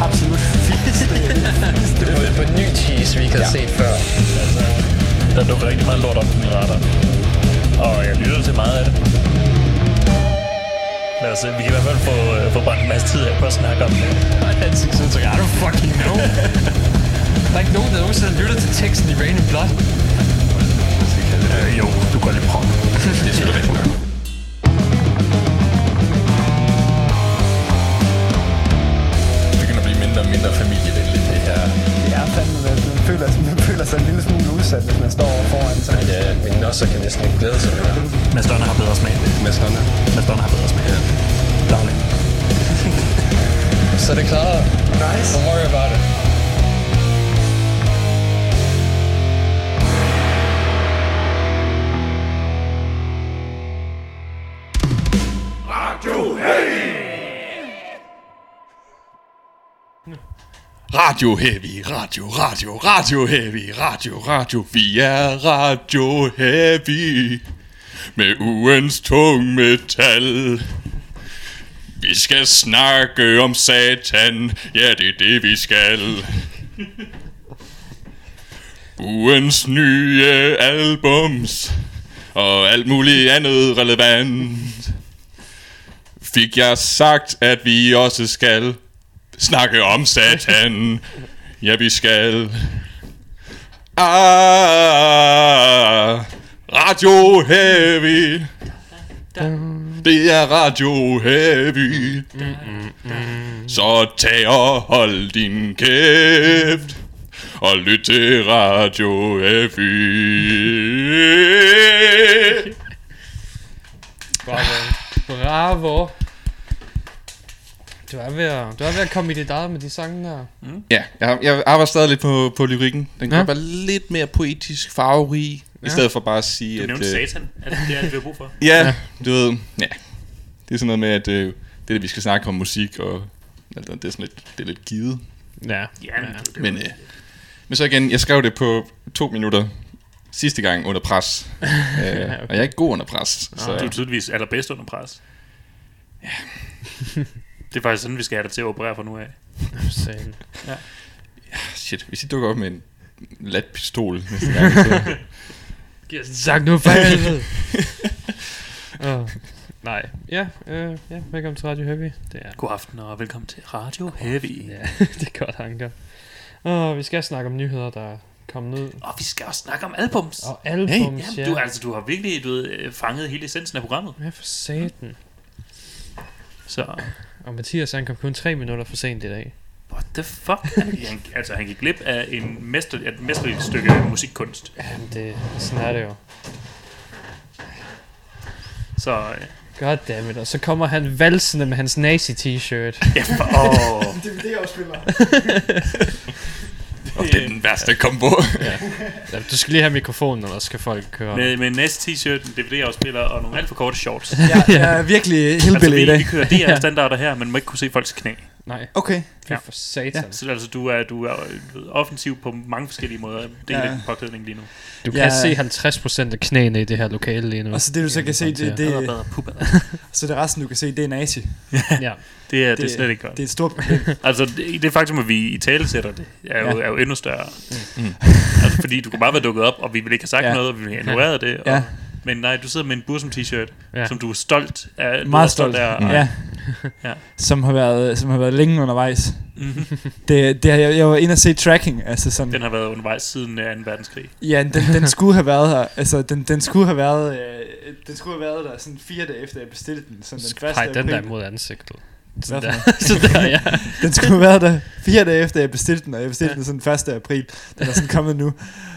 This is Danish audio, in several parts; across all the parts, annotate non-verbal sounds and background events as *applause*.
gør det absolut fedeste. Det er på en ny tease, vi ikke har set før. Altså, der dukker rigtig meget lort op på min radar. Og jeg lytter til meget af det. Lad os se, vi kan i hvert fald få, øh, få brændt en masse tid af på at snakke om det. Ansigtsudtryk, I don't fucking know. der er ikke nogen, der nogensinde lytter til teksten i Rain and Blood. Øh, jo, du går lidt prøve. Det er selvfølgelig rigtigt nok. Fandme, at man føler, *laughs* man føler sig en lille smule udsat, hvis man står foran sig. Ja, min nosser kan næsten ikke glæde sig mere. Mads Donner har bedre smag. Mads Honda. Mads Donner har bedre smag. Ja. Daglig. *laughs* Så er det klaret. Nice. Don't worry about it. Radio Radio Heavy, Radio, Radio, Radio Heavy, Radio, Radio, vi er Radio Heavy med ugens tung metal. Vi skal snakke om satan, ja det er det vi skal. Ugens nye albums og alt muligt andet relevant. Fik jeg sagt, at vi også skal snakke om satan. Ja, vi skal. Ah, Radio Heavy. Det er Radio Heavy. Så tag og hold din kæft. Og lyt til Radio Heavy. Bravo. Bravo. Du er ved at, du er ved at komme i dit eget med de sange der. Ja, jeg, jeg arbejder stadig lidt på, på lyrikken. Den kan Ja. være lidt mere poetisk, farverig. Ja. I stedet for bare at sige, Du at... nævnte øh, satan. Er det det, er det, vi har brug for? *laughs* Ja, ja, du ved, ja. Det er sådan noget med, at øh, det er det, vi skal snakke om musik, og altså, det er sådan lidt, det er lidt givet. Ja. Ja, men, det, det, Men, øh, men så igen, jeg skrev det på to minutter sidste gang under pres. *laughs* øh, okay. Og jeg er ikke god under pres. Så, du er tydeligvis allerbedst under pres. Ja. *laughs* det er faktisk sådan, vi skal have dig til at operere fra nu af. *laughs* Sagen. shit, hvis I dukker op med en lat pistol næste gang, så... Giv os en sang nu for helvede. oh. Nej. Ja, øh, ja, velkommen til Radio Heavy. Det er, God aften og velkommen til Radio Heavy. ja, *laughs* det er godt, Anker. Og vi skal snakke om nyheder, der er kommet ud. Og vi skal også snakke om albums. Og albums, Jamen, ja. du, altså, du har virkelig du ved, øh, fanget hele essensen af programmet. Ja, for satan. Så, Og Mathias, han kom kun tre minutter for sent i dag. what the fuck? *laughs* Han, altså, han gik glip af en mester, et mesterligt stykke musikkunst. Jamen, det, sådan er det jo. Så, øh, Goddammit. Og så kommer han valsende med hans nazi-t-shirt. ja, for, åh, *laughs* DVD-afspiller. *laughs* Og det er den værste kombo. Ja, *laughs* du skal lige have mikrofonen, ellers skal folk køre. med, med en næste t-shirt, en DVD-afspiller og nogle alt for korte shorts. Jeg er virkelig Altså, hillbilly vi, i dag. vi kører de her standarder her, men må ikke kunne se folks knæ. Nej, Okay. fy for satan. Ja. Så altså, du er, du er øh, offensiv på mange forskellige måder. Det er Ja. ja. den påklædning lige nu. Du kan Ja. se 50% af knæene i det her lokale lige nu. Og *laughs* så det du så kan se, det, Det, det, bedre puber. så det resten du kan se, det er nazi. *laughs* ja. Det er, det, det er slet ikke godt. Det er et stort problem. *laughs* Altså, det, det faktum, at vi i tale sætter det, er jo, Ja. ja. er jo endnu større. Mm. altså, fordi du kunne bare være dukket op, og vi ville ikke have sagt Ja. ja. noget, og vi ville have ignoreret det. Og, Ja. Men nej, du sidder med en Bursum t-shirt, Ja. ja. som du er stolt af. er Meget stolt. af. Mm. Ja. *laughs* Ja. Som har været, som har været længe undervejs. Mhm. Det, det har, jeg, jeg var inde og se tracking, altså sådan, Den har været undervejs siden uh, 2. verdenskrig. ja, den, den skulle have været her, altså den, den skulle have været, øh, den skulle have været der sådan fire dage efter jeg bestilte den, sådan den Nej, den der mod ansigtet. Sådan der. *laughs* så der, ja. Den skulle have været der fire dage efter jeg bestilte den, og jeg bestilte den sådan 1. april. Den er sådan kommet nu.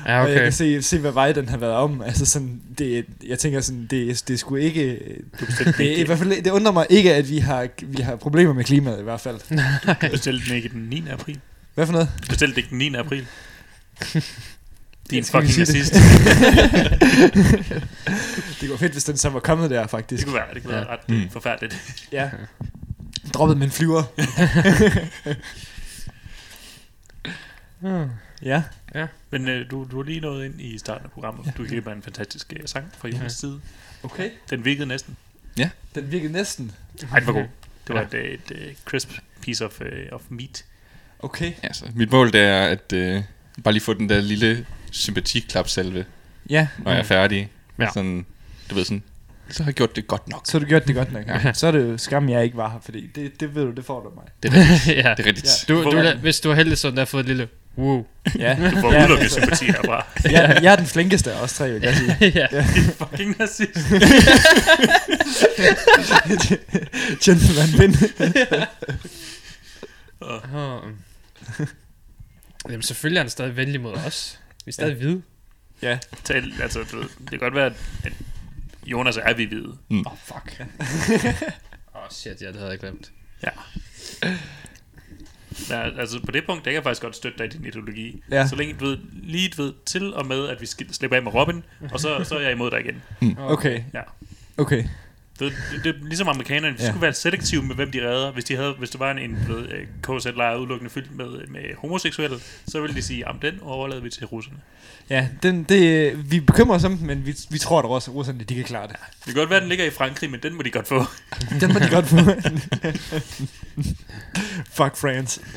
Ja, Og jeg okay. kan se, se, hvad vej den har været om. Altså sådan, det, jeg tænker sådan, det, det skulle ikke... Den Det, i hvert fald, det undrer mig ikke, at vi har, vi har problemer med klimaet i hvert fald. *laughs* du bestilte den ikke den 9. april. Hvad for noget? Du bestilte den ikke den 9. april. *laughs* Din Skal vi fucking det? nazist. *laughs* Det kunne fedt, hvis den så var kommet der, Det faktisk. kunne være, det kunne være ret Mm. forfærdeligt. Ja. Droppet min flyver. Hmm. Ja. Men øh, du, du har lige nået ind i starten af programmet. Du kan en fantastisk øh, sang fra Jonas side. Okay. Den virkede næsten. Den virkede næsten. Ej, den var god. Det var Ja. et, øh, et, et crisp piece of, uh, of meat. Okay. Altså, mit mål det er at øh, bare lige få den der lille sympatiklapsalve, Ja, når jeg er færdig. Ja. Sådan, du ved sådan, så har jeg gjort det godt nok. så har du gjort det godt nok. Ja. *laughs* Så er det jo skam, jeg ikke var her, fordi det, det ved du, det får du mig. Det er rigtigt. *laughs* ja. Det er rigtigt. Du, du, er- hvis du er heldig, så har du fået et lille wow. Ja, *laughs* Du får ja, udelukket sympati herfra. *laughs* jeg, jeg er den flinkeste af os tre, vil jeg sige. ja. Fucking nazist. *laughs* Gentleman win. Oh. Jamen selvfølgelig er han stadig venlig mod os. Vi er stadig ja. hvide. ja. Tal, altså, du ved, det kan godt være, at Jonas er vi hvide. Åh, oh, fuck. Åh, oh, shit, ja, det havde jeg glemt. Ja. Ja, altså på det punkt, der kan jeg faktisk godt støtte dig i din ideologi. Ja. Så længe du ved, lige du ved, til og med, at vi skal slippe af med Robin, og så, så er jeg imod dig igen. Okay. Ja. Okay. Det, det, det, er ligesom amerikanerne, de Ja. skulle være selektive med, hvem de redder. Hvis, de havde, hvis det var en, en øh, KZ-lejr udelukkende fyldt med, med homoseksuelle, så ville de sige, at den overlader vi til russerne. Ja, den, det, vi bekymrer os om den, men vi, vi tror, at russ- russerne de kan klare det. Det kan godt være, at den ligger i Frankrig, men den må de godt få. *laughs* Den må de godt få. *laughs* Fuck France. *laughs*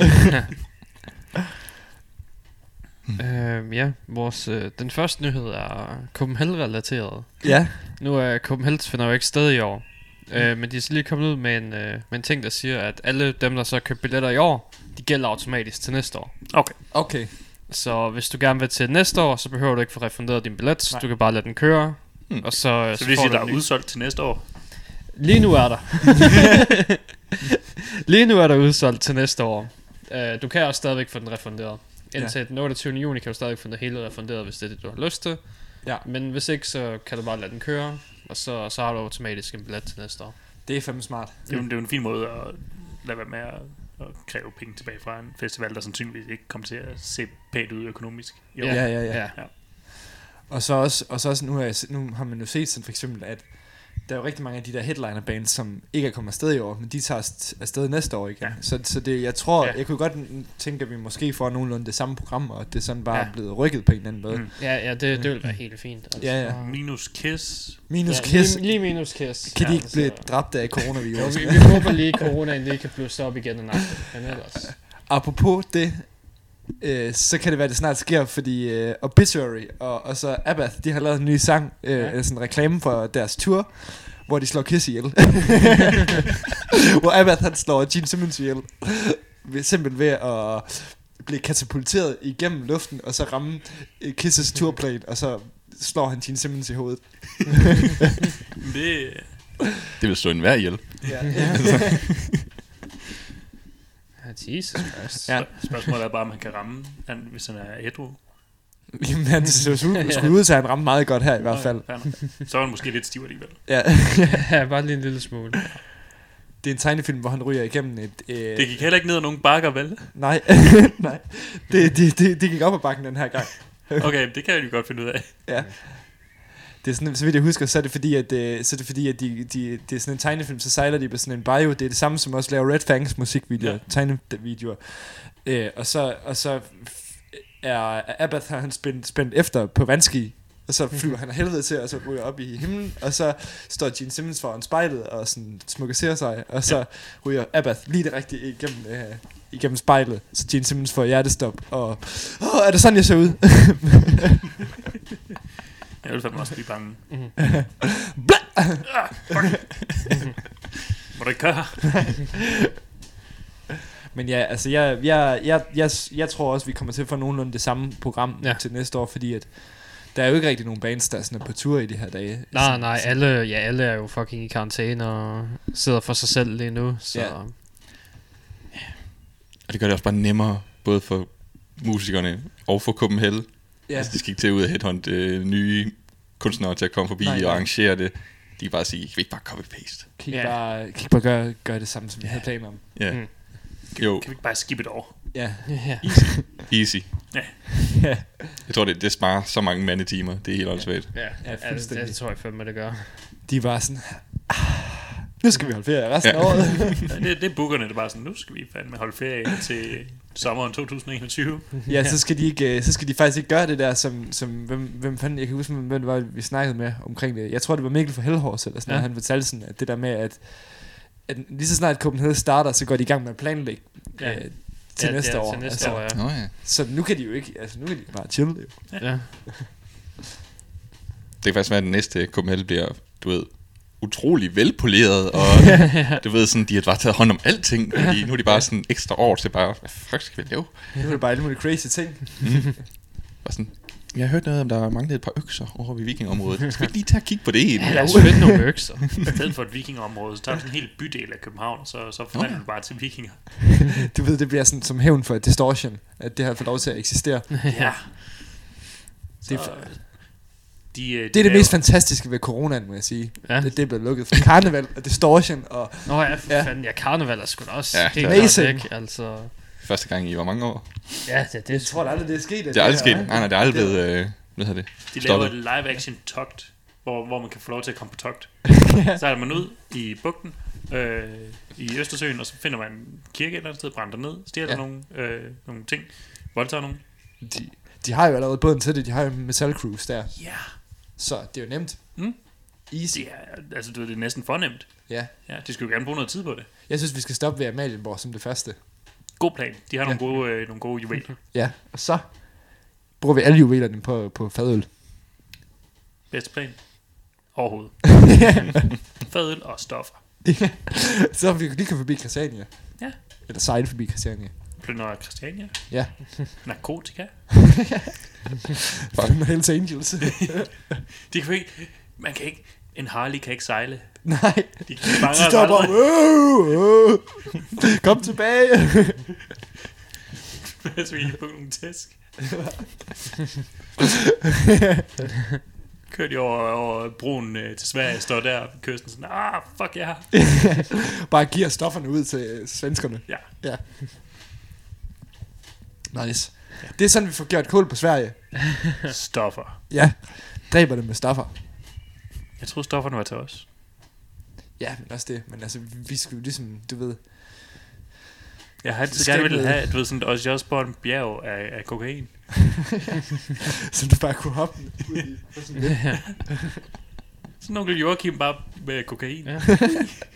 Øhm, ja, vores, øh, den første nyhed er Copenhagen-relateret. Ja. Nu er Copenhagen finder jo ikke sted i år. Øh, men de er så lige kommet ud med en, øh, med en ting, der siger, at alle dem, der så købt billetter i år, de gælder automatisk til næste år. Okay. Okay. Så hvis du gerne vil til næste år, så behøver du ikke få refunderet din billet. Nej. Du kan bare lade den køre. Hmm. Og så, øh, Så det vil får sige, der er ny. udsolgt til næste år. Lige nu er der. *laughs* Lige nu er der udsolgt til næste år. Uh, du kan også stadigvæk få den refunderet. Indtil ja. den 28. juni kan du stadig få det hele refunderet, hvis det er det, du har lyst til. Ja. Men hvis ikke, så kan du bare lade den køre. Og så, så har du automatisk en billet til næste år. Det er fandme smart. Det er, jo, det er jo en fin måde at lade være med at, at kræve penge tilbage fra en festival, der sandsynligvis ikke kommer til at se pænt ud økonomisk. Jo. Ja, ja, ja. ja. Og så også, og så også nu, har jeg, nu har man jo set sådan for eksempel, at der er jo rigtig mange af de der headliner bands, som ikke er kommet afsted i år, men de tager afsted næste år igen. Ja. Ja. Så, så det, jeg tror, Ja. ja. jeg kunne godt tænke, at vi måske får nogenlunde det samme program, og det sådan bare Ja. ja. er blevet rykket på en eller anden måde. Mm. Mm. Ja, ja det, det vil være helt fint. Altså. Ja, ja. Minus Kiss. Minus ja, Kiss. Lige, lige minus kiss. Kan de ja, ikke blive så- dræbt af Jo, coronavirus? vi, vi håber lige, at coronaen lige kan blusse op igen en aften. Men ellers... Apropos det, øh, så kan det være, at det snart sker, fordi øh, Obituary og, og så Abath, de har lavet en ny sang, øh, Ja. sådan en reklame for deres tour, hvor de slår Kiss ihjel. *laughs* hvor Abath han slår Gene Simmons ihjel. Simpelthen ved at blive katapulteret igennem luften, og så ramme øh, Kisses turplane, og så slår han Gene Simmons i hovedet. *laughs* Det, Det vil slå en hver ihjel. Ja. Ja, *laughs* Jesus Christ. Ja. ja. spørgsmålet er bare, om han kan ramme, han, hvis han er ædru. Jamen, han ser ud, *laughs* skulle ud til, at han ramte meget godt her i hvert fald. Nok. Så er han måske lidt stiv alligevel. *laughs* Ja. *laughs* ja, bare lige en lille smule. Det er en tegnefilm, hvor han ryger igennem et... Øh, Det gik heller ikke ned ad nogen bakker, vel? Nej, nej. Det, det, det, det gik op ad bakken den her gang. Okay, det kan jeg jo godt finde ud af. Ja. Det er sådan, så vidt jeg husker, så er det fordi, at, øh, så er det, fordi, at de, de, det er sådan en tegnefilm, så sejler de på sådan en bio. Det er det samme, som også laver Red Fangs musikvideoer, Ja. ja. tegnevideoer. Øh, og så, og så er Abath har han spændt, spændt efter på vandski, og så flyver han af helvede til, og så ryger op i himlen, og så står Gene Simmons foran spejlet og sådan smukker sig, og så ryger Abath lige det rigtige igennem, øh, igennem spejlet, så Gene Simmons får hjertestop, og åh, er det sådan, jeg ser ud? *laughs* Jeg vil fandme også blive bange. *laughs* Mhm. Ah, fuck. Må du ikke køre? Men ja, altså jeg, jeg, jeg, jeg, jeg tror også, vi kommer til at få nogenlunde det samme program Ja. til næste år, fordi at der er jo ikke rigtig nogen bands, der er sådan på tur i de her dage. Nej, Sådan- nej, alle, ja, alle er jo fucking i karantæne og sidder for sig selv lige nu, så... Ja. Og det gør det også bare nemmere, både for musikerne og for Copenhagen. Ja. Ja, Altså, de skal ikke til ud og headhunt øh, nye kunstnere til at komme forbi Nej, og arrangere det. De kan bare sige, kan vi ikke bare copy-paste? kan Ja. I bare, kan I bare gøre, gøre det samme, som vi havde planer om. Ja. Mm. Mm. Jo, Kan vi ikke bare skip et år? Ja, ja. easy. *laughs* ja, Jeg tror, det, det sparer så mange mandetimer. Det er helt åndssvagt. Ja, Ja, ja det, det tror jeg fandme, det gør. de var sådan, ah, nu skal vi holde ferie resten af Ja. året. *laughs* Ja, det, det er bookerne, det er bare sådan, nu skal vi fandme holde ferie til sommeren 2021. *laughs* ja, så skal, de ikke, øh, så skal de faktisk ikke gøre det der, som, som hvem, hvem fanden, jeg kan huske, hvem det var, vi snakkede med omkring det. Jeg tror, det var Mikkel for Hellhors, eller sådan Ja. ja. han fortalte sådan, at det der med, at at lige så snart Copenhagen starter, så går de i gang med at planlægge Ja. ja. øh, til Ja, næste ja, år. Til næste altså, år, ja. Nå ja. Så nu kan de jo ikke, altså nu kan de bare chille. Jo. ja. Det kan faktisk være, at den næste Copenhagen bliver, du ved, utrolig velpoleret, og *laughs* du ved sådan, de har bare taget hånd om alting, fordi nu er de bare sådan ekstra år til bare, hvad fuck skal vi lave? Nu er det bare alle mulige crazy ting. Bare sådan, jeg har hørt noget om, der manglede et par økser over ved vikingområdet. Skal vi ikke lige tage og kigge på det? Ja, lad os finde nogle økser. *laughs* I stedet for et vikingområde, så tager du sådan en hel bydel af København, så, så forvandler du bare til vikinger. Du ved, det bliver sådan som hævn for distortion, at det har fået lov til at eksistere. Ja. Det er, Så, de, øh, de det er det laver- mest fantastiske ved coronaen, må jeg sige. Ja. Ja. Det, det blevet lukket for karneval og distortion og Nå ja, for Ja. fanden, ja, karneval er sgu da også Ja, helt det er amazing. væk, altså. Første gang i hvor mange år? Ja, det, det jeg tror da aldrig, det er sket. at Det er aldrig sket. Nej, nej, det er aldrig blevet, øh, hvad hedder det? De laver Stoppet. et live-action togt, hvor, hvor man kan få lov til at komme på togt. *laughs* Så er man ud i bugten øh, i Østersøen, og så finder man en kirke et eller andet sted, brænder ned, stjæler Ja. nogle, øh, nogle ting, voldtager nogen. De, de har jo allerede båden til det. De har jo en metal cruise der. Ja, Så det er jo nemt. Mm. Easy. det er, altså, det er næsten fornemt. Ja. Ja, de skal jo gerne bruge noget tid på det. Jeg synes, vi skal stoppe ved Amalienborg som det første. God plan. De har Ja. nogle gode, øh, nogle gode juveler. *laughs* Ja, og så bruger vi alle juvelerne på, på fadøl. Bedste plan. Overhovedet. *laughs* Fadøl og stoffer. *laughs* så vi lige kan forbi Christiania. Ja. Eller sejle forbi Christiania. Plønder Christiania. Ja. Narkotika. Fandme Hells Angels. *laughs* De kan ikke... Man kan ikke... En Harley kan ikke sejle. Nej, De de aldrig. "Åh, åh, kom tilbage. *laughs* Hvis vi på nogle tæsk. Kørte de over, over broen øh, til Sverige, står der ved kysten sådan, ah, fuck ja. *laughs* bare giver stofferne ud til øh, svenskerne. Ja. Ja. Nice. Det er sådan, vi får gjort kål på Sverige. Stoffer. Ja, dræber det med stoffer. Jeg troede, stofferne var til os. Ja, men også det. Men altså, vi- skulle ligesom, du ved... Jeg har altid gerne ville have, du ved, sådan et Ozzy Osbourne bjerg af, af kokain. *laughs* Så du bare kunne hoppe ud i. sådan. Sådan onkel Joachim bare med kokain. Ja.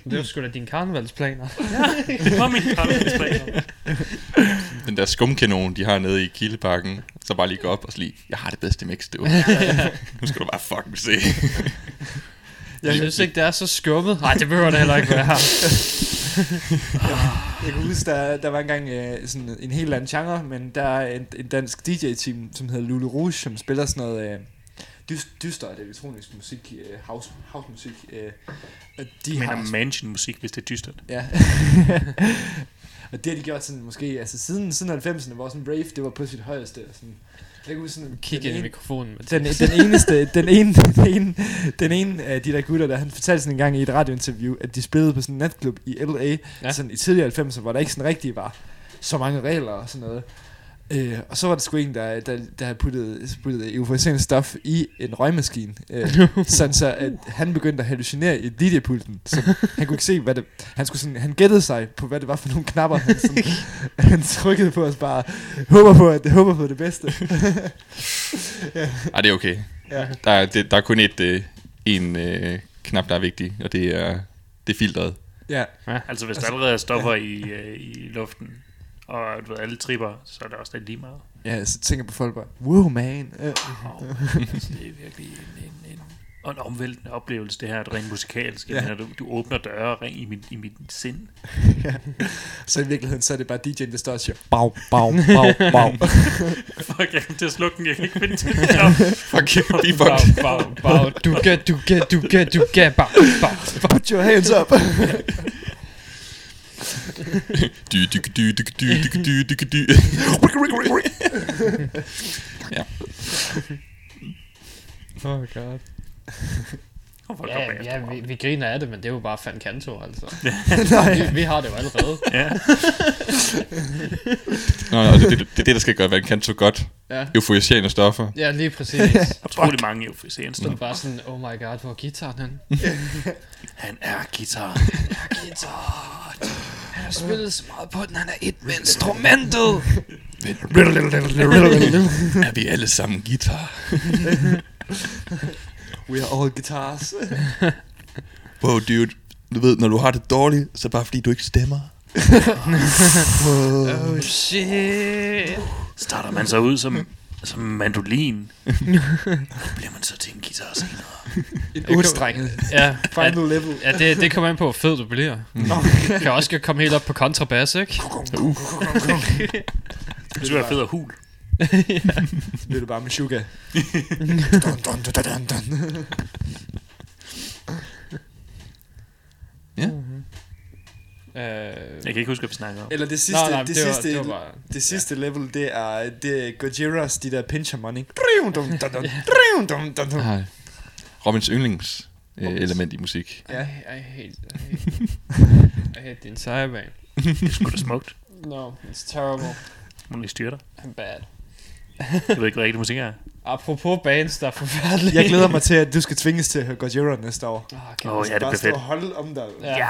Det var sgu da dine karnevalsplaner. Det var min karnevalsplaner. *laughs* Den der skumkanon, de har nede i Kildeparken, så bare lige gå op og lige, jeg har det bedste mix, du. *laughs* nu skal du bare fucking se. *laughs* Jeg synes ikke, det er så skubbet. Nej, det behøver det heller ikke være. *laughs* Jeg kan huske, der, der var engang øh, sådan en helt anden genre, men der er en, en dansk DJ-team, som hedder Lulu Rouge, som spiller sådan noget øh, dyst, dyster elektronisk musik, øh, house, house musik. Øh, de Men har, mansion musik, hvis det er dystert. Ja. Og det har de gjort sådan måske, altså siden, siden 90'erne, hvor sådan Brave, det var på sit højeste. Og sådan, jeg kan sådan, Kig ind i mikrofonen. Den, den eneste, den ene, *laughs* den ene, den ene af de der gutter, der han fortalte sådan en gang i et radiointerview, at de spillede på sådan en natklub i LA, Ja. ja. sådan i tidligere 90'er, hvor der ikke sådan rigtig var så mange regler og sådan noget. Øh, og så var der sgu en, der, der, der havde puttet, puttet euforiserende stof i en røgmaskine. Øh, *laughs* sådan så, at han begyndte at hallucinere i DJ-pulten. Så han kunne ikke se, hvad det... Han, skulle sådan, han gættede sig på, hvad det var for nogle knapper, han, sådan, *laughs* han trykkede på os bare. Håber på, at det håber på det bedste. *laughs* Ej, det er okay. Ja. Der er, det, der er kun et, øh, en øh, knap, der er vigtig, og det er, det er filteret. Ja. Altså, hvis der allerede er stoffer i, øh, i luften, og du ved, alle tripper, så er det også lidt lige meget. Ja, så tænker på folk bare, wow man. Wow. altså, det er virkelig en, en, en, og en omvæltende oplevelse, det her, rent musikalsk. Ja. Ja. Mener, du, du åbner døre rent i mit, i mit sind. *laughs* Så i virkeligheden, så er det bare DJ'en, der står og siger, bag, bag, bag, bag. Fuck, jeg kan til at slukke den, jeg kan ikke finde til det her. Fuck, beatbox. Bag, bag, bag. Du kan, du kan, du kan, du kan. Bag, bag. Put your hands up. *laughs* *laughs* yeah. *laughs* Oh god. *laughs* *laughs* Folk Ja, ja vi, vi griner af det, men det er jo bare fan kanto, altså. *laughs* Nej. Vi, vi har det jo allerede. *laughs* ja. Nå, nå, det, det, det, er det, der skal gøre, hvad kan så godt. Ja, Euforiserende stoffer. ja lige præcis. Utrolig mange euforiserende er stoffer. bare sådan, oh my god, hvor er gitaren hen? Han er guitar. Guitar. Han har spillet så meget på den, han er et med instrumentet. Er vi alle sammen guitar? We are all guitars. *laughs* Wow, dude. du ved, når du har det dårligt, så er det bare fordi, du ikke stemmer. *laughs* Oh shit. Starter man så ud som, som mandolin, *laughs* bliver man så til en guitar senere. En otstrenget. Ja, Final ja, level. ja det, det kommer an på, hvor fed du bliver. Kan også komme helt op på kontrabas, ikke? Det skulle være fed og hul. *laughs* Så bliver du bare med sugar. dun, dun, dun, dun, dun. Øh, Jeg kan ikke huske, hvad vi snakker om. Eller det sidste, nej, nej, det, det var- sidste, det var bare- det sidste level, det er, det er Gojiras, de der pincher money. *laughs* Ej. Robins yndlings øh, element i musik. Ja. I, I hate, I hate, the entire band. Det er sgu da smukt. No, it's terrible. Må lige styre dig. I'm bad. Jeg ved ikke, hvad rigtig musik er. Apropos bands, der er forfærdelige. Jeg glæder mig til, at du skal tvinges til at høre Gojira næste år. Oh, Åh, oh, ja, det bare bliver fedt. og holde om dig Ja. Ja.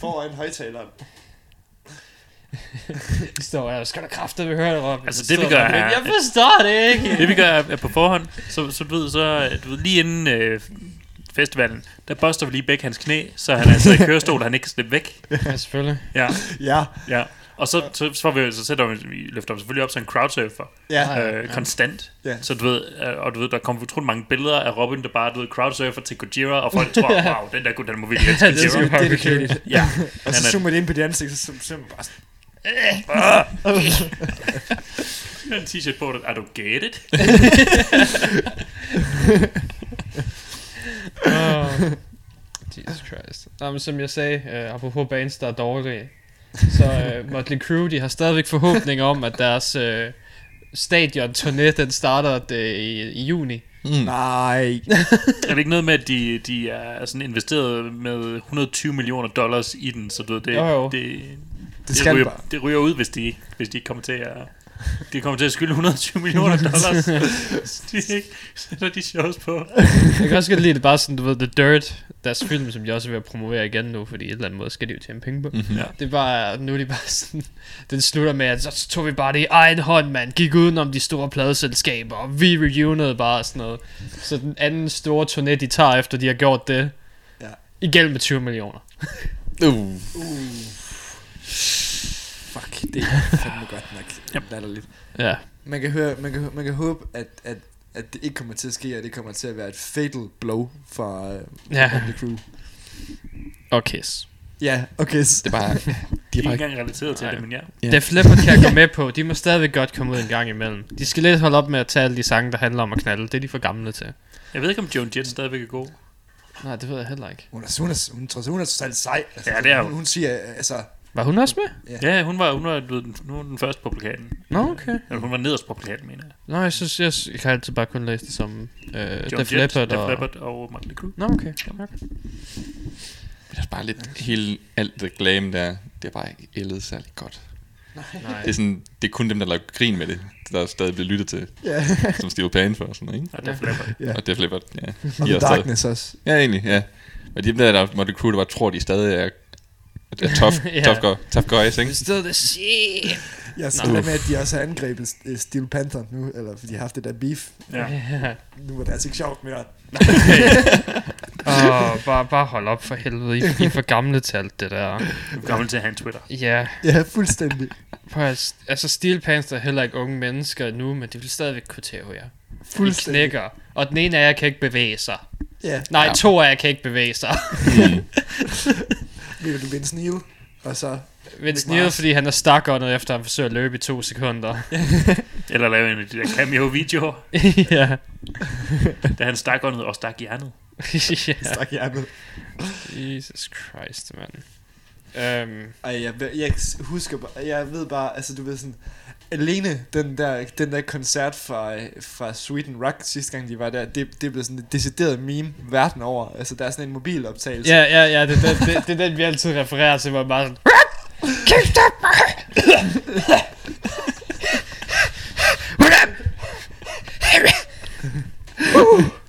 foran højtaleren. *laughs* De står der, skal der kræfte ved høre det, Robin? Altså, Så det, vi gør, der, er- Jeg forstår det ikke. Det vi gør er, er på forhånd, så, så du ved, så, du ved, lige inden øh, festivalen, der buster vi lige begge hans knæ, så han er altså i kørestol, og han ikke kan slippe væk. Ja, selvfølgelig. Ja, Ja, ja. Og så, så, så, vi, så sætter vi, vi løfter ham selvfølgelig op som en crowdsurfer, ja. øh, konstant. Ja. Så du ved, øh, og du ved, der kommer utrolig mange billeder af Robin, der bare, du ved, crowdsurfer til Gojira, og folk tror, *laughs* wow, den der den må virkelig elske *laughs* Ja, det er Gojira. dedicated. *laughs* Ja, Og så Han er- zoomer det ind på dit ansigt, så så bare sådan, en t-shirt på, I don't get it. Oh. Jesus Christ. Nå, men som jeg sagde, uh, apropos bands, der er dårlige, så uh, Motley Crue, de har stadigvæk forhåbninger om, at deres uh, stadion-turné, den starter uh, i, i juni. Mm. nej. *laughs* Er det ikke noget med, at de, de er sådan investeret med 120 millioner dollars i den, så du ved, det, Jo, jo. det, Det skal ryger, bare. det ryger ud, hvis de, hvis de ikke kommer til at... De kommer til at skylde 120 millioner *laughs* dollars. Så de ikke sætter de shows på. Jeg kan også godt lide det bare sådan, du ved, The Dirt, deres film, som de også er ved at promovere igen nu, fordi et eller andet måde skal de jo tjene penge på. Mm-hmm. Ja. Det er bare, nu er de bare sådan, den slutter med, at så tog vi bare det i egen hånd, mand, gik udenom de store pladeselskaber, og vi reunede bare og sådan noget. Så den anden store turné, de tager efter, de har gjort det, Ja. igen med 20 millioner. Uh. Fuck, det er fandme godt nok. Yep. *laughs* Latterligt. Ja. Man kan, høre, man, kan, man kan håbe, at, at, at det ikke kommer til at ske, og det kommer til at være et fatal blow for uh, Ja. The Crew. Og Kiss. Ja, okay. Det er bare... *laughs* De er er ikke engang relateret til Nej. det, men ja. Ja. Def Leppard kan jeg gå med på. De må stadigvæk godt komme ud en gang imellem. De skal lidt holde op med at tage alle de sange, der handler om at knalde. Det er de for gamle til. Jeg ved ikke, om Joan Jett stadigvæk er god. Nej, det ved jeg heller ikke. Hun er, hun er, hun, hun, hun er totalt sej. Altså, Ja, det er hun. hun. Hun siger, altså... Var hun også med? Ja, hun var, hun var, du ved, hun var den første på plakaten. Nå, okay. Eller hun var nederst på plakaten, mener jeg. Nå, jeg synes, jeg, jeg kan altid bare kun læse det som øh, Def Leppard Def og... Leppard og Motley Crue. Nå, okay. okay. Det er bare lidt... Hele, alt det glam der, det er bare ikke ældet særlig godt. Nej. Det er, sådan, det er kun dem, der laver grin med det, der stadig bliver lyttet til, Ja. som Steel Pan for og sådan noget, ikke? Og Def Leppard. Ja. Og Def Leppard, ja. Og The er Darkness også. ja, egentlig, ja. Men de der, der måtte crew, der bare tror, de stadig er, er tough, Ja. tough, *laughs* go, tough guys, ikke? Still the shit. Jeg er så med, at de også har angrebet øh, Steel Panther nu, eller fordi de har haft det der beef. Ja. Ja. Nu var det altså ikke sjovt mere. *laughs* Åh, *laughs* bare, bare hold op for helvede. I, I er for gamle til alt det der. Du er gammel til at have en Twitter. Ja, Ja, fuldstændig. prøv at, altså Steel Pants er heller ikke unge mennesker nu, men de vil stadigvæk kunne tæve jer. I Fuldstændig. knækker. Og den ene af jer kan ikke bevæge sig. Ja, Nej, Ja. to af jer kan ikke bevæge sig. Mm. Ved du Vince Neil, og så... Vince Neil, fordi han er stakåndet efter, at han forsøger at løbe i to sekunder. *laughs* Eller lave en af de der cameo-videoer, *laughs* ja. *laughs* da han stak åndet og stak hjernet. ja. Stak hjernet. Jesus Christ, mand. Um, Ej, jeg, jeg husker bare, jeg ved bare, altså du ved sådan, alene den der, den der koncert fra, fra Sweden Rock sidste gang de var der, det, det blev sådan et decideret meme verden over. Altså der er sådan en mobiloptagelse. ja, ja, ja, det, det, det, det er den, vi altid refererer til, hvor man bare sådan...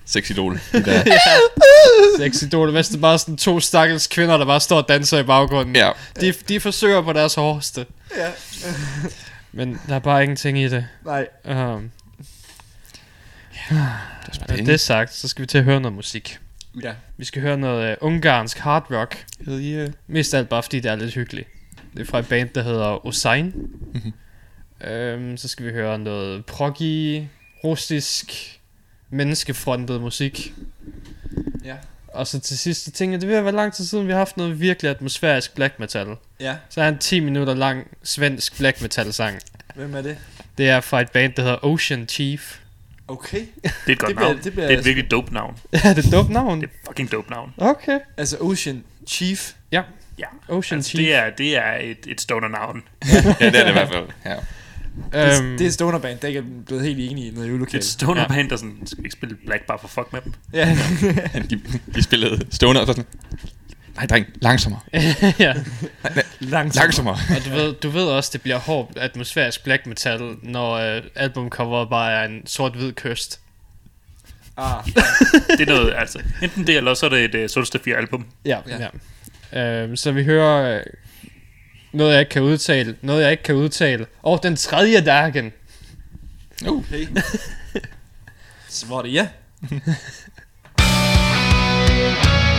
Sexidol. De der. Sexy idol. Hvis det bare sådan to stakkels kvinder, der bare står og danser i baggrunden. Ja. De, de forsøger på deres hårdeste. ja. Men der er bare ingenting i det. Nej, Um, Det er når det er sagt, så skal vi til at høre noget musik. Ja. Vi skal høre noget uh, ungarsk hard rock. Hell yeah. Mest alt bare fordi det er lidt hyggeligt. Det er fra et band, der hedder Osain. Mhm. øhm, så skal vi høre noget proggy, russisk, menneskefrontet musik. Ja. Og så til sidst, så tænker jeg, det vil være lang tid siden, vi har haft noget virkelig atmosfærisk black metal. Ja. Så er en 10 minutter lang svensk black metal sang. Hvem er det? Det er fra et band, der hedder Ocean Chief. Okay. Det er et godt Det bliver- navn. det bliver- det er et virkelig dope navn. *laughs* Ja, det er et dumt navn. Det er fucking dope navn. Okay. Altså Ocean Chief. Ja, Ocean altså, Chief. det er, det er et, et stoner navn. ja, det er det i hvert fald. *laughs* Ja. Det, Øhm, det er Stoner Band, der ikke er blevet helt enige i noget Det er julokale. et stoner Ja. der sådan, skal vi ikke spille Black bare for fuck med dem. Ja. *laughs* De, de spillede stående og så sådan, nej dreng, langsommere, *laughs* ja. *laughs* Langt. langsommere. Og du ved, du ved også, det bliver hårdt atmosfærisk black metal, når øh, albumcoveret bare er en sort-hvid kyst. Ah, Det er noget, altså, enten det, eller så er det et uh, Solstafir album. Ja. Ja. ja. Øhm, så vi hører øh, noget, jeg ikke kan udtale. Noget, jeg ikke kan udtale. Og den tredje dagen. Uh. okay. *laughs* Så var det ja. *laughs*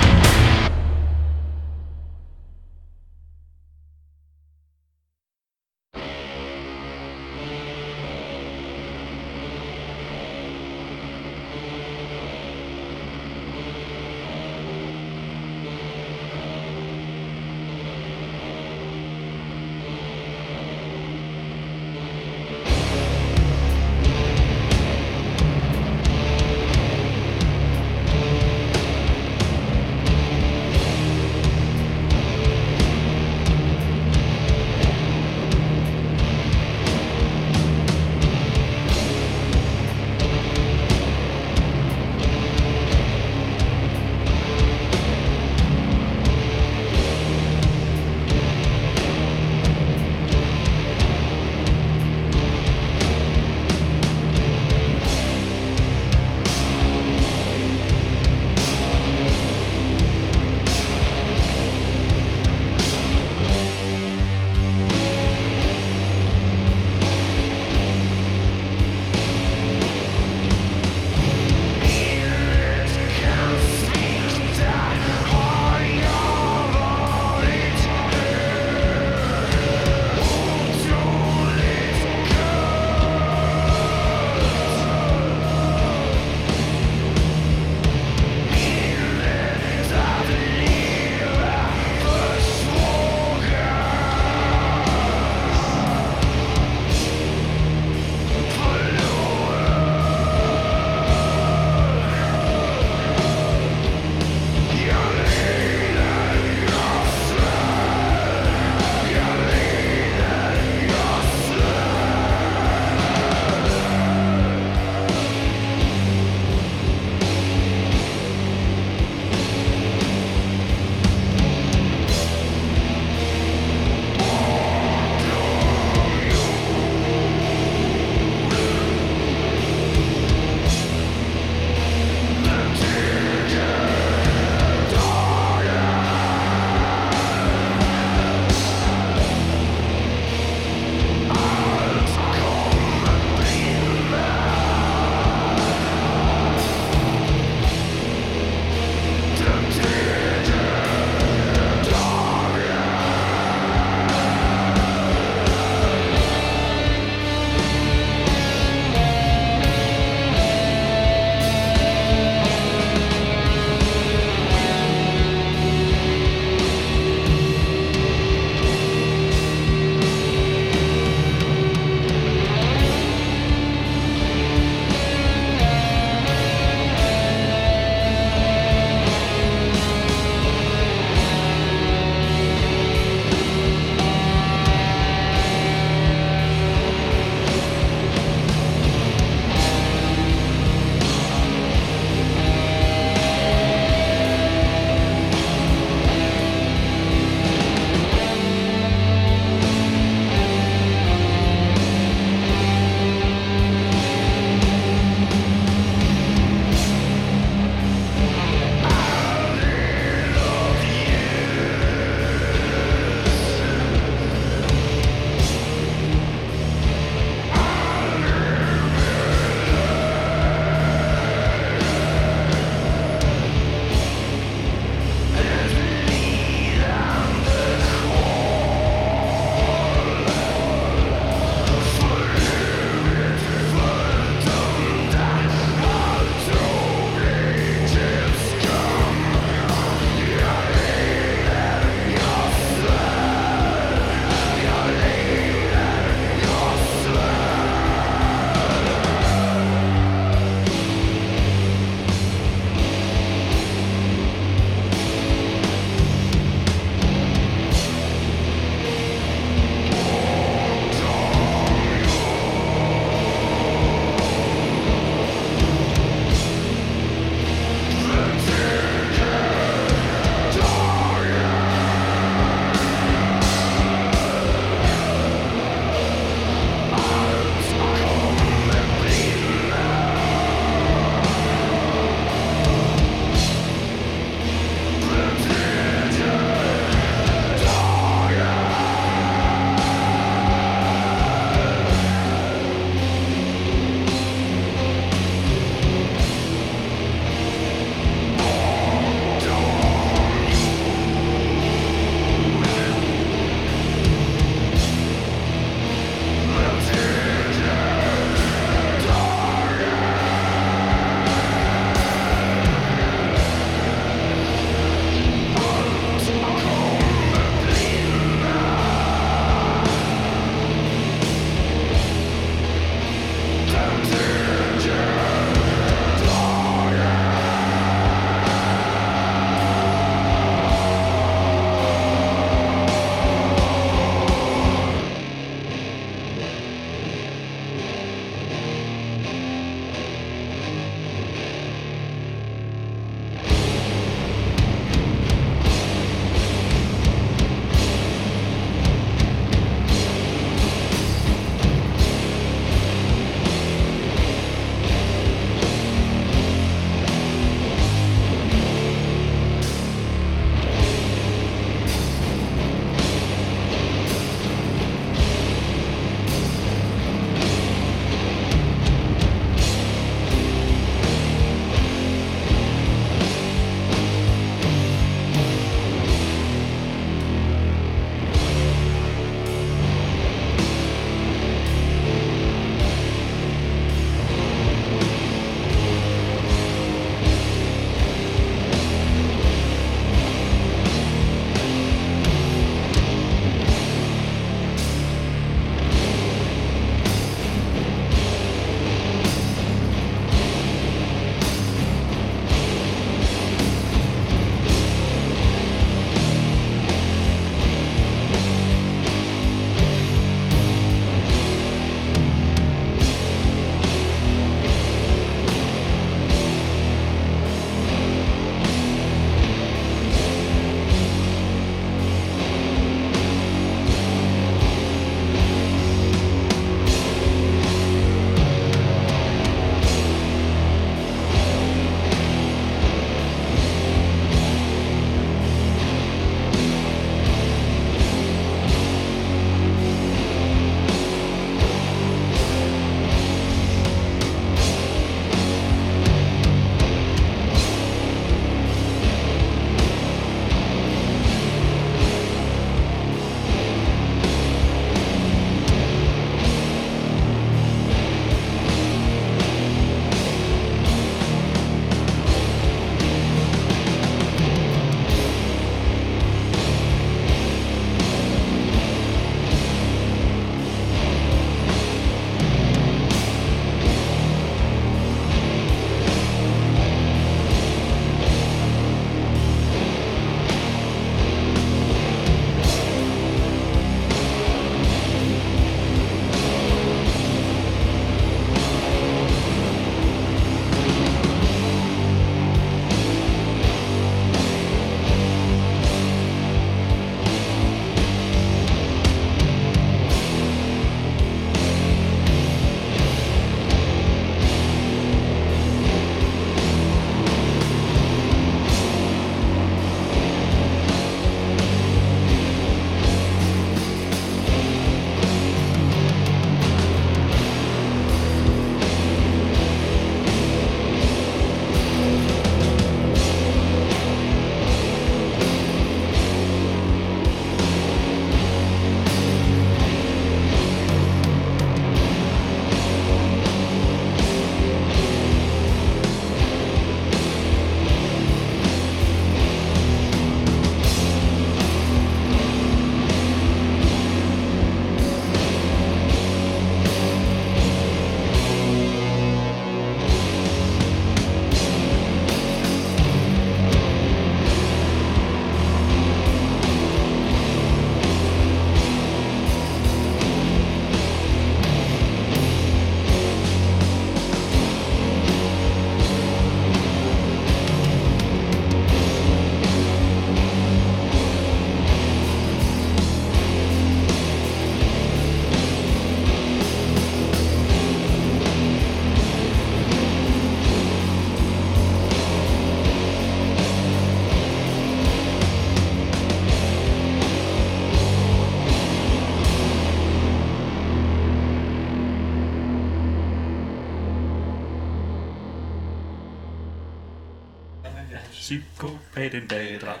Psykopat en bagdræt.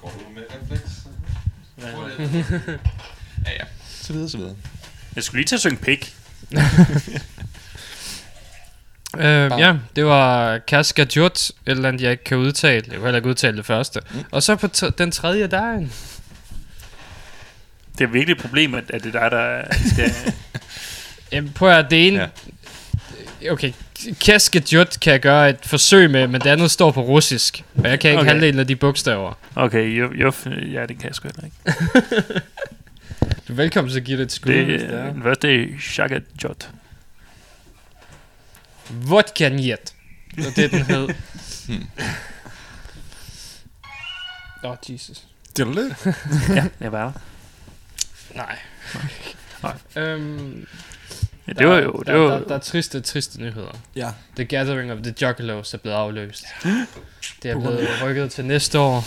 Går du med refleks? *laughs* ja, ja. Så videre, så videre. Jeg skulle lige til at synge pik. *laughs* Øh, ja, det var Kaska Jut, et eller andet, jeg ikke kan udtale. Jeg kan heller ikke udtale det første. Mm. Og så på t- den tredje, der er en. Det er virkelig et problem, at, at det er dig, der skal... *laughs* Jamen, prøv at det ene... Ja. Okay, Kaska Jut kan jeg gøre et forsøg med, men det andet står på russisk. Og jeg kan ikke Okay. halvdelen af de bogstaver. Okay, jo, jo, ja, det kan jeg sgu heller ikke. *laughs* Du er velkommen til at give det et skud, Det, hvis det er. den første er Shaka Jot. Vodka. Det var det, den hed. *laughs* Åh, oh, Jesus. Det er lidt. Ja, jeg var der. Nej. Nej. Øhm, Ja, det var jo... der, Det der, var, der, der er triste, triste nyheder. Ja. The Gathering of the Juggalos er blevet afløst. Det er blevet rykket til næste år.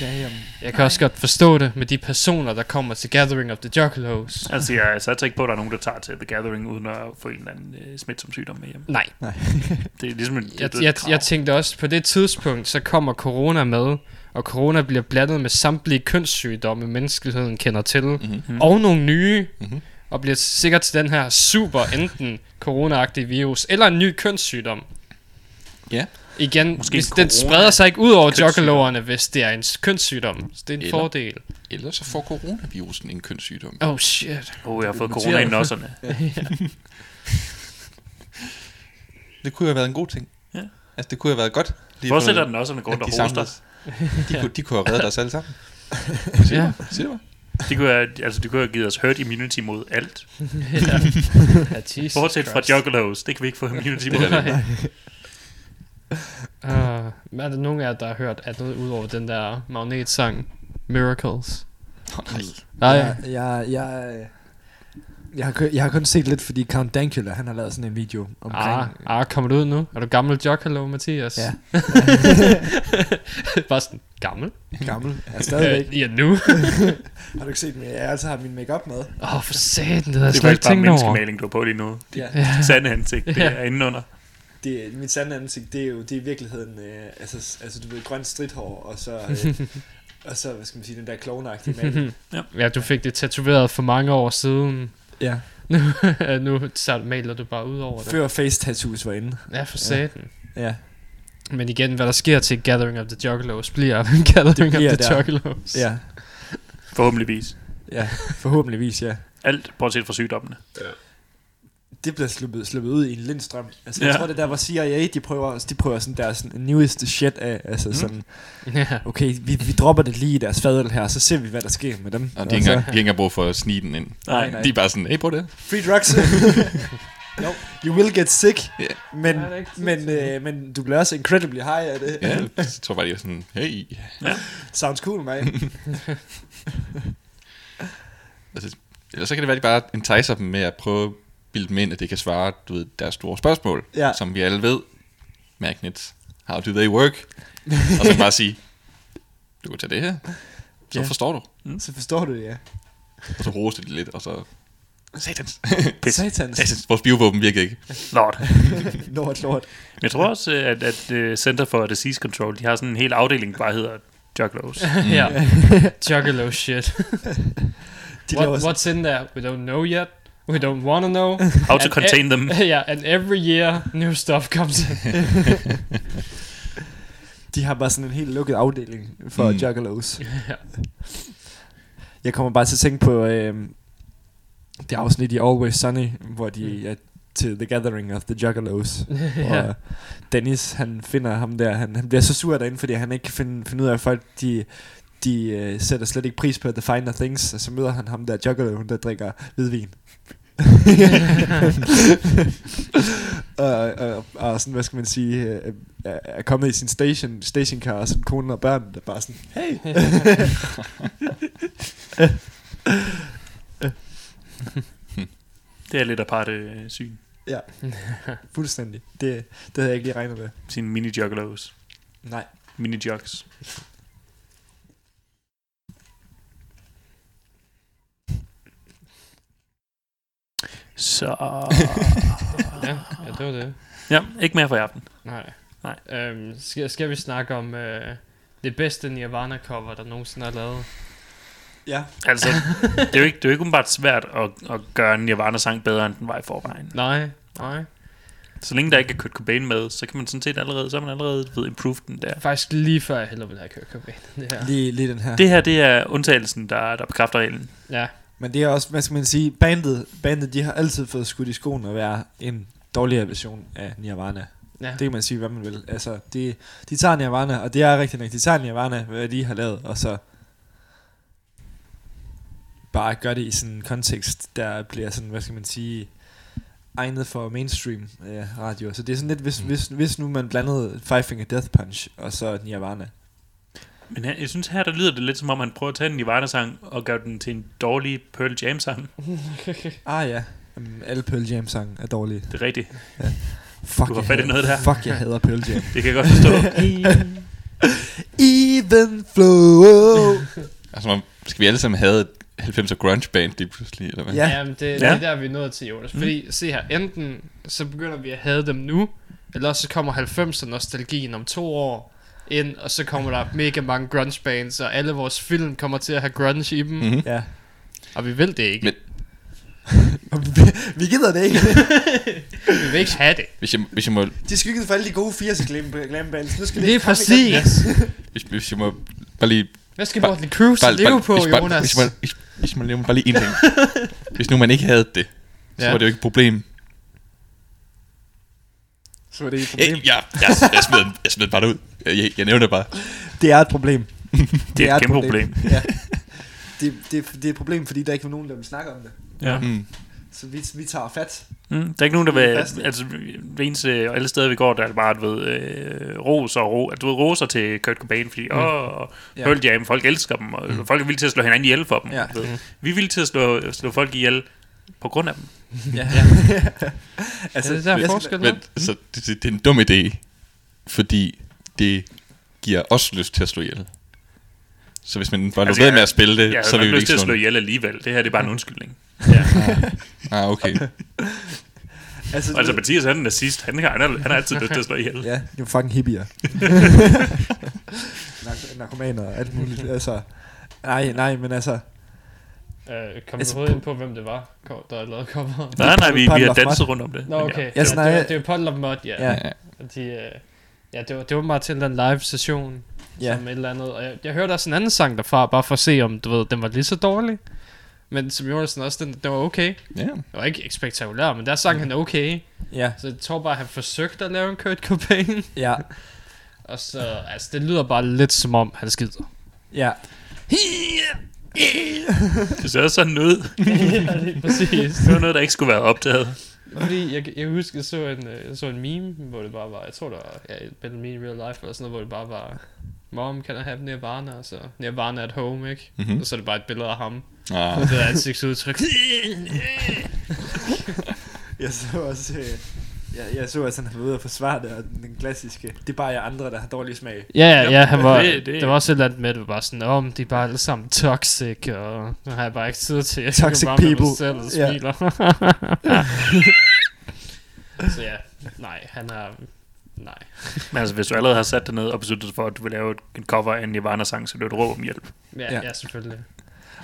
Damn. Jeg kan også godt forstå det med de personer, der kommer til Gathering of the Juggalos. altså, jeg satser ikke på, at der er nogen, der tager til The Gathering, uden at få en eller anden øh, smitsom sygdom med hjem. Nej, *laughs* Det er ligesom en, det jeg, jeg, krav. jeg tænkte også, på det tidspunkt, så kommer corona med, og corona bliver blandet med samtlige kønssygdomme, menneskeligheden kender til, Mhm. og nogle nye, Mhm. Og bliver sikkert til den her super enten corona virus, eller en ny kønssygdom. Ja. Igen, Måske hvis en den spreder sig ikke ud over joggerloverne, hvis det er en kønssygdom. Så det er en Eller- fordel. Ellers så får coronavirusen en kønssygdom. Oh shit. Oh, jeg har fået corona i nosserne. *laughs* Det kunne jo have været en god ting. Ja. Altså, det kunne have været godt. lige Forestil dig, for- at går rundt de og hoster. samledes. De, kunne, de kunne have reddet os alle sammen. *laughs* Ja. Siger du hvad? De kunne, have, altså, de kunne have givet os herd immunity mod alt. *laughs* ja. ja Bortset fra juggalos. Det kan vi ikke få immunity mod. *laughs* Nej. Uh, er der nogen af jer, der har hørt andet ud over den der magnetsang Miracles? Oh, nej. Nej. Jeg, jeg, jeg, jeg, har, kun- jeg har kun set lidt, fordi Count Dankula, han har lavet sådan en video omkring... Ah, ah, kommer du ud nu? Er du gammel Jokkalo, Mathias? Ja. *laughs* Bare sådan, gammel? Gammel. Ja, stadigvæk. Ja, nu. *laughs* Har du ikke set mig? Jeg har altid har min makeup med. Åh, oh, for satan, det havde jeg Det er slet ikke faktisk bare tænkt over. menneskemaling, du har på lige nu. Ja. Ja. Sande ansigt, det Ja. er indenunder. Det, mit sande ansigt, det er jo det er i virkeligheden, øh, altså, altså du ved, grønt stridthår, og så, øh, *laughs* og så, hvad skal man sige, den der klovnagtige maling. ja, du fik det tatoveret for mange år siden. Ja. Nu, *laughs* nu så maler du bare ud over det. Før face tattoos var inde. Ja, for satan. Ja. Men igen, hvad der sker til Gathering of the Juggalos, bliver *laughs* Gathering bliver of the der. Juggalos. Ja. Forhåbentligvis. Ja, forhåbentligvis, ja. Alt, bortset fra sygdommene. Det bliver sluppet, sluppet ud i en lindstrøm. Altså, jeg Ja. tror, det der, hvor CIA, de prøver, de prøver sådan der sådan newest shit af. Altså Mm. sådan, ja. okay, vi, vi dropper det lige i deres fadel her, så ser vi, hvad der sker med dem. Og de har ikke engang- de har ikke engang brug for at snige den ind. Nej, nej. De er bare sådan, hey, prøv det. Free drugs. *laughs* no, you will get sick, Ja. men, Ja, tid men, øh, men du bliver også incredibly high af det. Ja, jeg tror bare, de er sådan, hey. Sounds cool, man. *laughs* Altså, eller så kan det være, at de bare enticer dem med at prøve bilde dem ind, at det kan svare du ved, deres store spørgsmål, Ja. som vi alle ved. Magnets, how do they work? og så bare sige, du kan tage det her, så Ja. forstår du. Så forstår du det, ja. Og så roste de lidt, og så... Satans. *laughs* Satans. Satans, vores biovåben virker ikke. Lord. *laughs* Lort, lort. Men jeg tror også, at, at øh, Center for Disease Control, de har sådan en hel afdeling, der bare hedder Juggalos. *laughs* ja. Juggalo shit. De What, what's in there? We don't know yet. We don't want to know. *laughs* How to And contain them. *laughs* yeah, and every year new stuff comes in. *laughs* de har bare sådan en helt lukket afdeling for Mm. mm. juggalos. ja. Jeg kommer bare til at tænke på øh, det afsnit i Always Sunny, hvor de er til The Gathering of the Juggalos. ja. Og Dennis, han finder ham der, han, han bliver så sur derinde, fordi han ikke kan finde, finde ud af, at folk, de, de uh, sætter slet ikke pris på The Finer Things, og så møder han ham der Juggalo, der drikker hvidvin. *laughs* og, og, og, sådan, hvad skal man sige, øh, er, kommet i sin station, stationcar, og sådan konen og børn, der bare sådan, hey, *laughs* Det er lidt aparte øh, syn. ja, fuldstændig. Det, det havde jeg ikke lige regnet med. Sine mini-juggalos. Nej. Mini-jugs. Så... ja, ja, det var det. ja, ikke mere for i aften. Nej. Nej. Øhm, skal, skal vi snakke om øh, det bedste Nirvana-cover, der nogensinde er lavet? Ja. Altså, *laughs* det er jo ikke, det er jo ikke umiddelbart svært at, at gøre en Nirvana-sang bedre, end den var i forvejen. Nej, nej. Så længe der ikke er Kurt Cobain med, så kan man sådan set allerede, så man allerede ved improve den der. Faktisk lige før jeg hellere ville have Kurt Cobain. Det her. Lige, lige den her. Det her, det er undtagelsen, der, der bekræfter reglen. Ja, Men det er også, hvad skal man sige, bandet, bandet de har altid fået skudt i skoen at være en dårligere version af Nirvana. ja. Det kan man sige, hvad man vil. Altså, de, de tager Nirvana, og det er rigtigt nok, de tager Nirvana, hvad de har lavet, og så bare gør det i sådan en kontekst, der bliver sådan, hvad skal man sige, egnet for mainstream ja, radio. Så det er sådan lidt, hvis, Mm. hvis, hvis nu man blandede Five Finger Death Punch og så Nirvana. Men her, jeg synes her, der lyder det lidt som om, man prøver at tage en Nirvana-sang og gøre den til en dårlig Pearl Jam-sang. *laughs* Ah ja, Jamen, alle Pearl Jam sange er dårlige. Det er rigtigt. Fuck, Du har jeg fat i noget der. Fuck, jeg hader Pearl Jam. *laughs* Det kan jeg godt forstå. *laughs* Even flow. Altså, man- skal vi alle sammen have et 90'er grunge band lige pludselig, eller hvad? Ja. ja. Jamen, det, det Ja. er der, vi er nået til, Jonas. Fordi, se her, enten så begynder vi at have dem nu, eller også så kommer 90'er nostalgien om to år ind, og så kommer der mega mange grunge bands, og alle vores film kommer til at have grunge i dem, mm. Mm-hmm. ja. og vi vil det ikke. Men- *laughs* vi, gider det ikke. *laughs* Vi vil ikke have det. Hvis jeg, hvis jeg må, De skyggede for alle de gode 80'er glam, glam bands. Nu skal det komme igen. præcis. *laughs* hvis, hvis jeg må bare lige... Hvad skal Bare- Morten Cruise leve på, hvis, bare, Jonas? hvis, man, hvis, hvis man lever bare lige en ting. hvis nu man ikke havde det, så Ja. var det jo ikke et problem. Så var det ikke et problem. Jeg, jeg, jeg, jeg, smed, jeg smed bare ud. Jeg, jeg, nævner det bare. Det er et problem. Det er et *laughs* kæmpe problem. Ja. Det, det, det er et problem, fordi der ikke er nogen, der vil snakke om det. Ja. Mm. Så vi, vi tager fat. Mm, der er ikke nogen, der Det er vil... Altså, det eneste, og alle steder, vi går, der er det bare, du ved, øh, ros og ro, du ved, roser til Kurt Cobain, fordi, mm. åh, Ja. Pearl Jam, folk elsker dem, og mm. folk er villige til at slå hinanden ihjel for dem. Ja. Ved. Vi er villige til at slå, slå folk ihjel på grund af dem. Ja. altså, *laughs* Er det der jeg- forskel? Men så det, det, det er en dum idé, fordi det giver os lyst til at slå ihjel. Så hvis man bare Altså, ved med at spille det, Jeg så har vil ikke vi lyst til at slå slå ihjel alligevel. Det her det er bare en undskyldning. *laughs* Ah, okay. *laughs* altså, altså, Mathias han er nazist. Han har, han har, han har altid lyst til at slå ihjel. Ja, det er jo fucking hippier. *laughs* Nark- narkomaner og alt muligt. Altså, nej, nej, men altså... Øh, kom Altså, du overhovedet ind på, hvem det var, der lavede cover? Nej, nej, vi, vi har danset rundt om det. Nå, okay. ja. Ja, snakker- det, var, det var Puddle of Mud, ja. Ja. Ja. De, øh, ja, det var, det var bare til den live session, Ja, som et eller andet. Og jeg, jeg hørte også en anden sang derfra, bare for at se, om du ved, den var lige så dårlig. Men som Jonasen også, den, den var okay. Ja. Det var ikke spektakulær, men der sang han okay. ja, Så jeg tror bare, han forsøgte at lave en Kurt Cobain. ja, *laughs* Og så, altså, det lyder bare lidt som om, han skider. ja. *laughs* Det ser også sådan ud. *laughs* ja, det er præcis. Det var noget, der ikke skulle være opdaget. Fordi jeg, jeg husker, jeg så en, øh, jeg så en meme, hvor det bare var, jeg tror det var, ja, et billede me in real life, eller sådan noget, hvor det bare var, Mom, can I have Nirvana? Og så Nirvana at home, ikke? Mm-hmm. Mm. Og så er det bare et billede af ham. Ah. Og det er ansigtsudtryk. *laughs* *laughs* Jeg så også... Øh, jeg, jeg så, at han var ude og forsvare det, og den klassiske... Det er bare jer andre, der har dårlig smag. ja, ja, ja, han var, Det- det, det var også et eller andet med, at det var bare sådan, om de er bare alle sammen toxic, og nu har jeg bare ikke tid til, at Toxic jeg kan bare med people. mig selv og Ja. smiler. *laughs* så ja, nej, han er, nej. Men altså, hvis du allerede har sat dig ned og besluttet for, at du vil lave et, en cover af en Nirvana-sang, så er det et råb om hjælp. Ja, Ja. ja. ja selvfølgelig.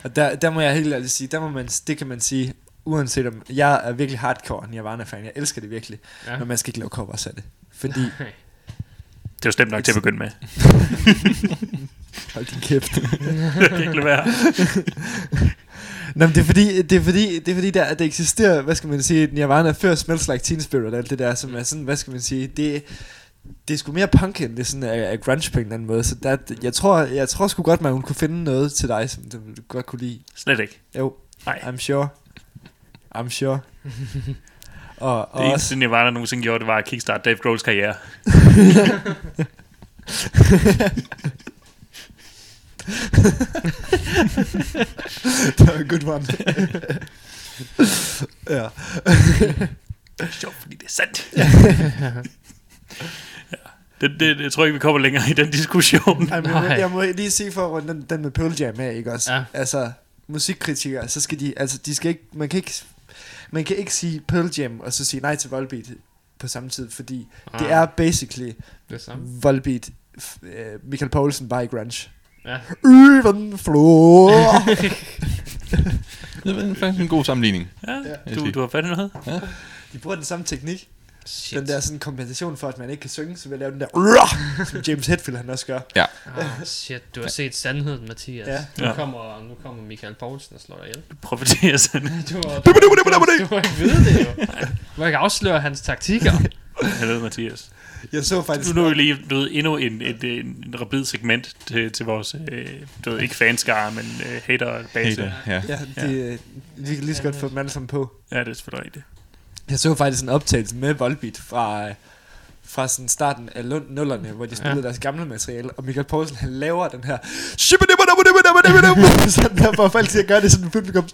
Og der, der må jeg helt ærligt sige, der må man, det kan man sige, uanset om... Jeg er virkelig hardcore Nirvana-fan. Jeg elsker det virkelig. Ja. Men man skal ikke lave covers af det. Fordi... Det er jo slemt nok til at begynde med. *laughs* Hold din kæft. *laughs* Jeg kan ikke lade være. *laughs* Nå, men det er fordi, det er fordi, det er fordi der, der eksisterer, hvad skal man sige, Nirvana før Smells Like Teen Spirit og alt det der, som er sådan, hvad skal man sige, det, det er sgu mere punk, end det sådan er, er grunge på en eller anden måde, så der, jeg tror, jeg tror sgu godt, man kunne finde noget til dig, som du godt kunne lide. Slet ikke. Jo, Nej. I'm sure. I'm sure. og, *laughs* og Det også, eneste Nirvana nogensinde gjorde, det var at kickstart Dave Grohls karriere. *laughs* det var en good one. *laughs* ja. Det er sjovt, fordi det er sandt. ja. det, det, jeg tror ikke, vi kommer længere i den diskussion. Ej, men jeg, jeg må lige sige for at runde den, den med Pearl Jam af, ikke også? Ja. Altså, musikkritikere, så skal de, altså, de skal ikke, man kan ikke, man kan ikke sige Pearl Jam, og så sige nej til Volbeat på samme tid, fordi Ah, det er basically det samme. Volbeat, øh, Michael Poulsen by grunge. Ja. Even floor. *laughs* Det er faktisk en god sammenligning. Ja, du, du har fat i noget. De bruger den samme teknik. Shit. Den der sådan kompensation for, at man ikke kan synge, så vil jeg lave den der, *laughs* som James Hetfield han også gør. Ah, shit, du har set sandheden, Mathias. Ja. Nu, Ja. kommer, nu kommer Michael Poulsen og slår dig ihjel. Du profiterer sådan. *laughs* Du *laughs* du, du, du har ikke vide det jo. Du må ikke afsløre hans taktikker. Helvede, Mathias. Jeg så faktisk... Nu nu er lige du ved, endnu en, et, en, en rapid segment til, til vores, øh, du ved, ikke fanskare, men øh, hater-base. Hater, ja. Ja, det, øh, vi kan lige så godt få dem alle sammen på. Ja, det er selvfølgelig rigtigt. Jeg så faktisk en optagelse med Volbeat fra, fra sådan starten af lund- nullerne, hvor de spillede ja. deres gamle materiale, og Michael Poulsen, han laver den her *laughs* sådan der, for folk at gøre det sådan publikum. *laughs*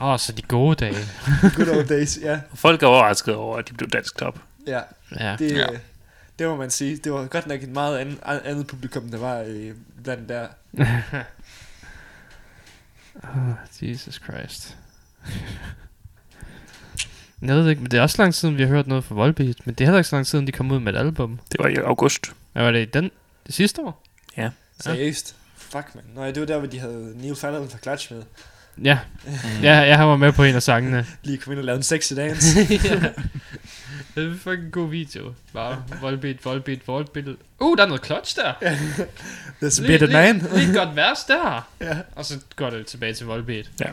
Åh, oh, så de gode dage. Good old days, ja. Og folk er overrasket over, at de blev dansk top. ja. Ja. Det, ja. det må man sige. Det var godt nok et meget andet, andet publikum, der var øh, blandt der. *laughs* oh, Jesus Christ. *laughs* Jeg ved ikke, men det er også lang tid siden, vi har hørt noget fra Volbeat. Men det er heller ikke så lang tid siden, de kom ud med et album. Det var i august. Ja, var det i den, det sidste år? Seriøst. Fuck, man. Nå, ja, det var der, hvor de havde Neil Fallon fra Clutch med. Ja. ja, jeg var med på en af sangene. *laughs* Lige kom ind og lavede en sexy dance. *laughs* *laughs* ja. Det er en fucking god video. Bare Volbeat, Volbeat, Volbeat. Uh, der er noget clutch der. There's a bit of man. Lige, godt vers der. Ja. Og så går det tilbage til Volbeat. Ja.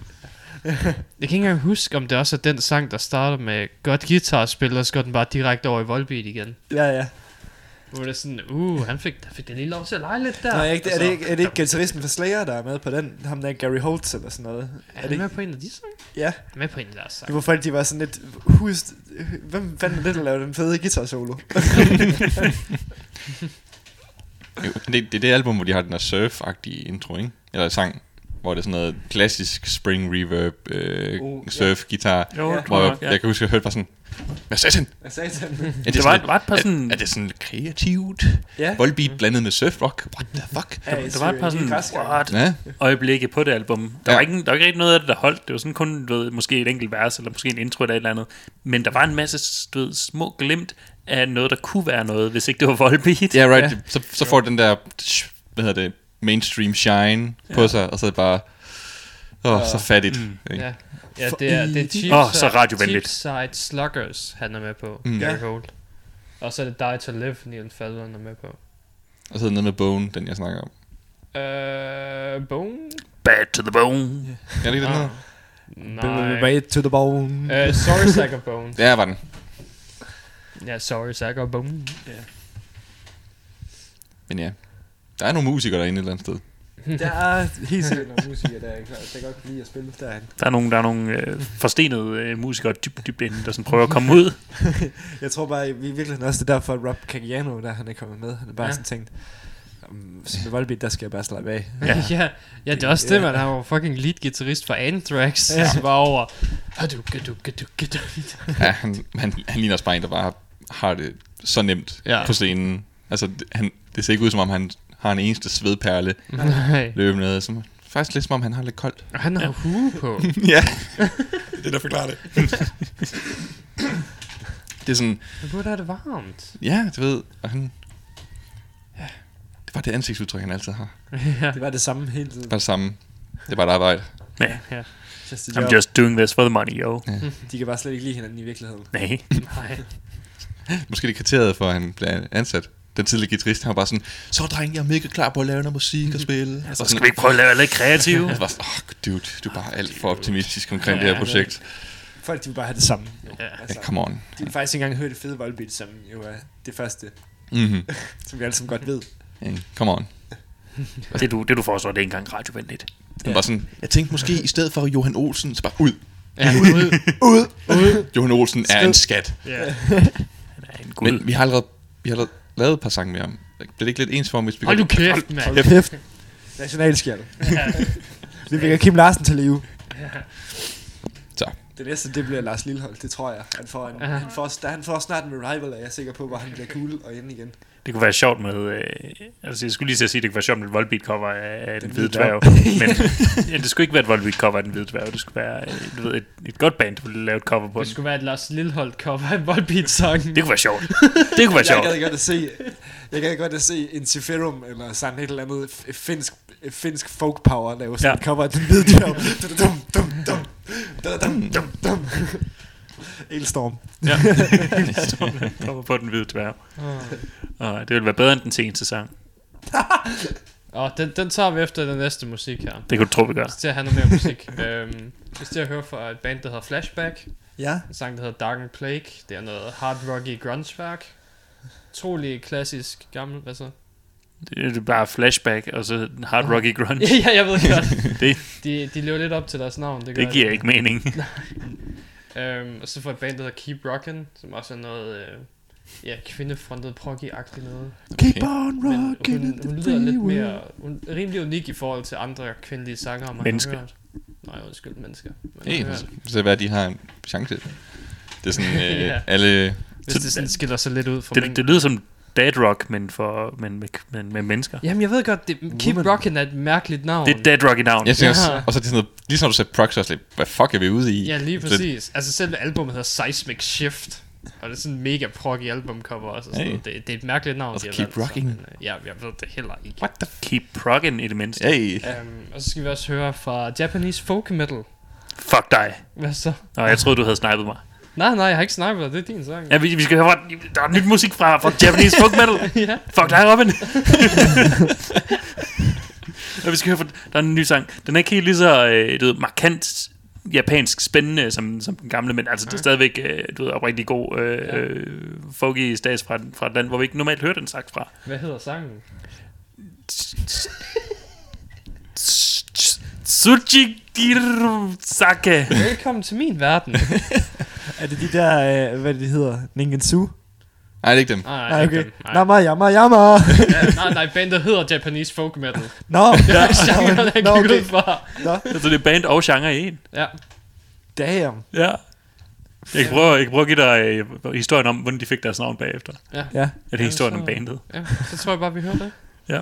Jeg kan ikke engang huske, om det også er den sang, der starter med godt guitarspil, og så går den bare direkte over i Volbeat igen. Ja, ja. Hvor det er sådan, uh, han fik, han fik den lige lov til at lege lidt der. Nå, er, ikke, er, det ikke, er det ikke guitaristen for Slayer, der er med på den? Ham der Gary Holtz eller sådan noget? Er, Er han det med på en af de sange? Ja, Han er med på en af deres det sange. var folk, de var sådan lidt... Hus, hvem fanden er det, der lavede den fede guitar solo? *laughs* Det, det er det album, hvor de har den der surf-agtige intro, ikke? Eller sang, hvor det er sådan noget klassisk spring reverb, øh, Uh, ja. surf-guitar. Jo, Ja. ja. Hvor tror jeg, jeg, ja. jeg kan huske, at jeg hørte bare sådan, hvad sagde han? Hvad sagde han? Er Det var, sådan, var et par sådan... er, er det sådan kreativt? Ja. Volbeat blandet med surf rock? What the fuck? Ja, Der var et par sådan, what, Ja, øjeblikke på det album. Der, Ja. var ikke, der var ikke rigtig noget af det, der holdt. Det var sådan kun, du ved, måske et enkelt vers, eller måske en intro eller et eller andet. Men der var en masse, du ved, små glimt af noget, der kunne være noget, hvis ikke det var Volbeat. ja right. Ja. Så, så får den der, hvad hedder det, mainstream shine på Ja. sig, og så er det bare, åh, så fattigt. Mm. ikke? Ja. Ja, det er, det er cheap, Åh, så radiovenligt. Cheap Side Sluggers, han er med på. Mm. Gary Ja. Holt. Og så er det Die to Live, Neil Fallon er med på. Og så er det noget med Bone, den jeg snakker om. Øh, Bone? Bad to the bone. Er det ikke den her? Nej. Right to the bone. Øh, sorry, Sack of Bone. Ja, var den. Ja, sorry, Sack of Bone. Men ja, der er nogle musikere derinde et eller andet sted. *laughs* Der er helt sikkert nogle musikere, der, der godt kan lide at spille derhen. Der er nogle, der er nogle øh, forstenede øh, musikere dybt, dybt inde, der sådan prøver at komme ud. *laughs* Jeg tror bare, i virkeligheden også, det er derfor, at Rob Cagliano, der han er kommet med, han er bare Ja. sådan tænkt, "Um, så med Volbeat, der skal jeg bare slappe af. Ja, *laughs* ja, ja det er også det, man. Han var fucking lead guitarist for Anthrax. Ja. Så bare over. Ja, han, han, han ligner også bare en, der bare har, det så nemt Ja. på scenen. Altså, han, det ser ikke ud, som om han har en eneste svedperle Nej. løbende ned. Som, faktisk lidt som om, han har lidt koldt. Og han har hue på. *laughs* ja, det er der forklarer det. det er sådan, Men burde have det varmt. ja, du ved, og han... Ja, det var det ansigtsudtryk, han altid har. *laughs* ja. Det var det samme hele tiden. Bare det samme. Det var et arbejde. Ja. ja. Just I'm job. just doing this for the money, yo. *laughs* De kan bare slet ikke lide hinanden i virkeligheden. Nej. Nej. Måske det kriteriet for, at han blev ansat. Den tidligere guitarist, han var bare sådan, så dreng, jeg er mega klar på at lave noget musik og *laughs* spille. Så skal vi ikke prøve at lave lidt kreativt. *laughs* Jeg var sådan, oh, dude, du er bare alt for optimistisk omkring det her projekt. Folk, de vil bare have det samme. Ja. Altså, Ja, come on. de vil faktisk ikke engang høre det fede Volbeat, som jo er det første, Mm-hmm. *laughs* som vi alle sammen godt ved. Yeah, come on. Det du, det du foreslår, det er ikke engang radiovenligt. Han var sådan, jeg tænkte måske, i stedet for Johan Olsen, så bare ud. Ja, ud. Ud! Johan Olsen er en skat. Ja. Han er en gud. Men vi har allerede, vi har allerede lavet et par sange med ham. Bliver det ikke lidt ensformigt? hvis vi Hold nu kæft, mand. Hold kæft. Nationalskjald. Vi vækker Kim Larsen til live. Så. Det næste, det bliver Lars Lillehold, det tror jeg. Han får, en, han får, han får snart en revival, er jeg sikker på, hvor han bliver cool og inde igen. Det kunne være sjovt med... Øh, altså, jeg skulle lige til at sige, at det kunne være sjovt med et Volbeat cover af, af den, Den hvide dværg. *laughs* Men ja, det skulle ikke være et Volbeat cover af den hvide dværg. Det skulle være øh, du ved, et, et godt band, der ville lave et cover på Det den. skulle være et Lars Lilleholdt cover af en Volbeat-sang. Det kunne være sjovt. *laughs* Det kunne være Jeg sjovt. gad godt at se, jeg gad godt at se Intiferum, eller sådan et eller andet finsk, finsk folk power, lave sådan Ja. ja. et cover af den hvide dværg. *laughs* Dum, dum, dum, dum, dum, dum, dum. Elstorm. Ja. *laughs* *laughs* Kommer på den hvide dværg. Og det ville være bedre end den seneste sang. *laughs* Og den, den tager vi efter den næste musik her. Det kunne du tro, vi gør. Til at have noget mere musik. øhm, vi skal til at høre fra et band, der hedder Flashback. Ja. En sang, der hedder Dark and Plague. Det er noget hard rocky grunge-værk. Trolig klassisk gammel, hvad så? Det er bare flashback, og så hard rocky grunge. ja, jeg ved godt. Det- De, de lever lidt op til deres navn. Det, gør Det giver de. ikke mening. Øhm, og så får et band, der hedder Keep Rockin', som også er noget, øh, ja, kvindefrontet proggy-agtigt noget. Keep on Men rocking hun, in the hun lyder lidt mere, hun er rimelig unik i forhold til andre kvindelige sanger, man Mennesker. har hørt. Nej, undskyld, mennesker. Man Hey, har hørt. så hvad de har en chance. Det er sådan, *laughs* øh, Ja. alle... Hvis det sådan skiller sig lidt ud fra Det, det lyder som dad rock, men, for, men med, med, med mennesker. Jamen, jeg ved godt, det, Keep Woman. Rockin' er et mærkeligt navn. Det er dad rock i navn. Jeg synes Ja. og så er det sådan noget, ligesom du sagde prox, også lidt, hvad fuck er vi ude i? Ja, lige Så- præcis. Altså, selve albumet hedder Seismic Shift. Og det er sådan en mega proggy albumcover også. Og sådan Hey. noget. det, det, er et mærkeligt navn, Altså, de har Keep valgt, så, Rocking. men, Ja, jeg ved det heller ikke. What the Keep progging i det mindste. Hey. Um, og så skal vi også høre fra Japanese folk metal. Fuck dig. Hvad så? Nå, jeg troede, du havde snipet mig. Nej, nej, jeg har ikke snipet dig. Det er din sang. Ja, vi, vi skal høre, fra, der er nyt musik fra, fra Japanese folk metal. *laughs* ja. Fuck dig, Robin. ja, vi skal høre, fra, der er en ny sang. Den er ikke helt lige så øh, du ved, markant japansk spændende som, som den gamle, men altså, det er stadigvæk øh, du ved, oprigtig god øh, Ja. øh, folky stats fra, fra et land, hvor vi ikke normalt hører den sagt fra. Hvad hedder sangen? Tsuchigiru Sake. Velkommen til min verden. *laughs* Er det de der, øh, hvad det hedder, Ningensu? Nej, det er ikke dem. Nej, Nej, okay. nej. Nama, yama, yama. Ja, nej, *laughs* nej, bandet hedder Japanese folk metal. Nå, *laughs* Det er genren, Nå, gik okay. ud fra. altså, det er band og genre i en. Ja. damn. Ja. Jeg kan prøve, jeg kan prøve at give dig øh, historien om, hvordan de fik deres navn bagefter. Ja. Er det Ja, historien så- om bandet? ja, så tror jeg bare, vi hører det. Ja.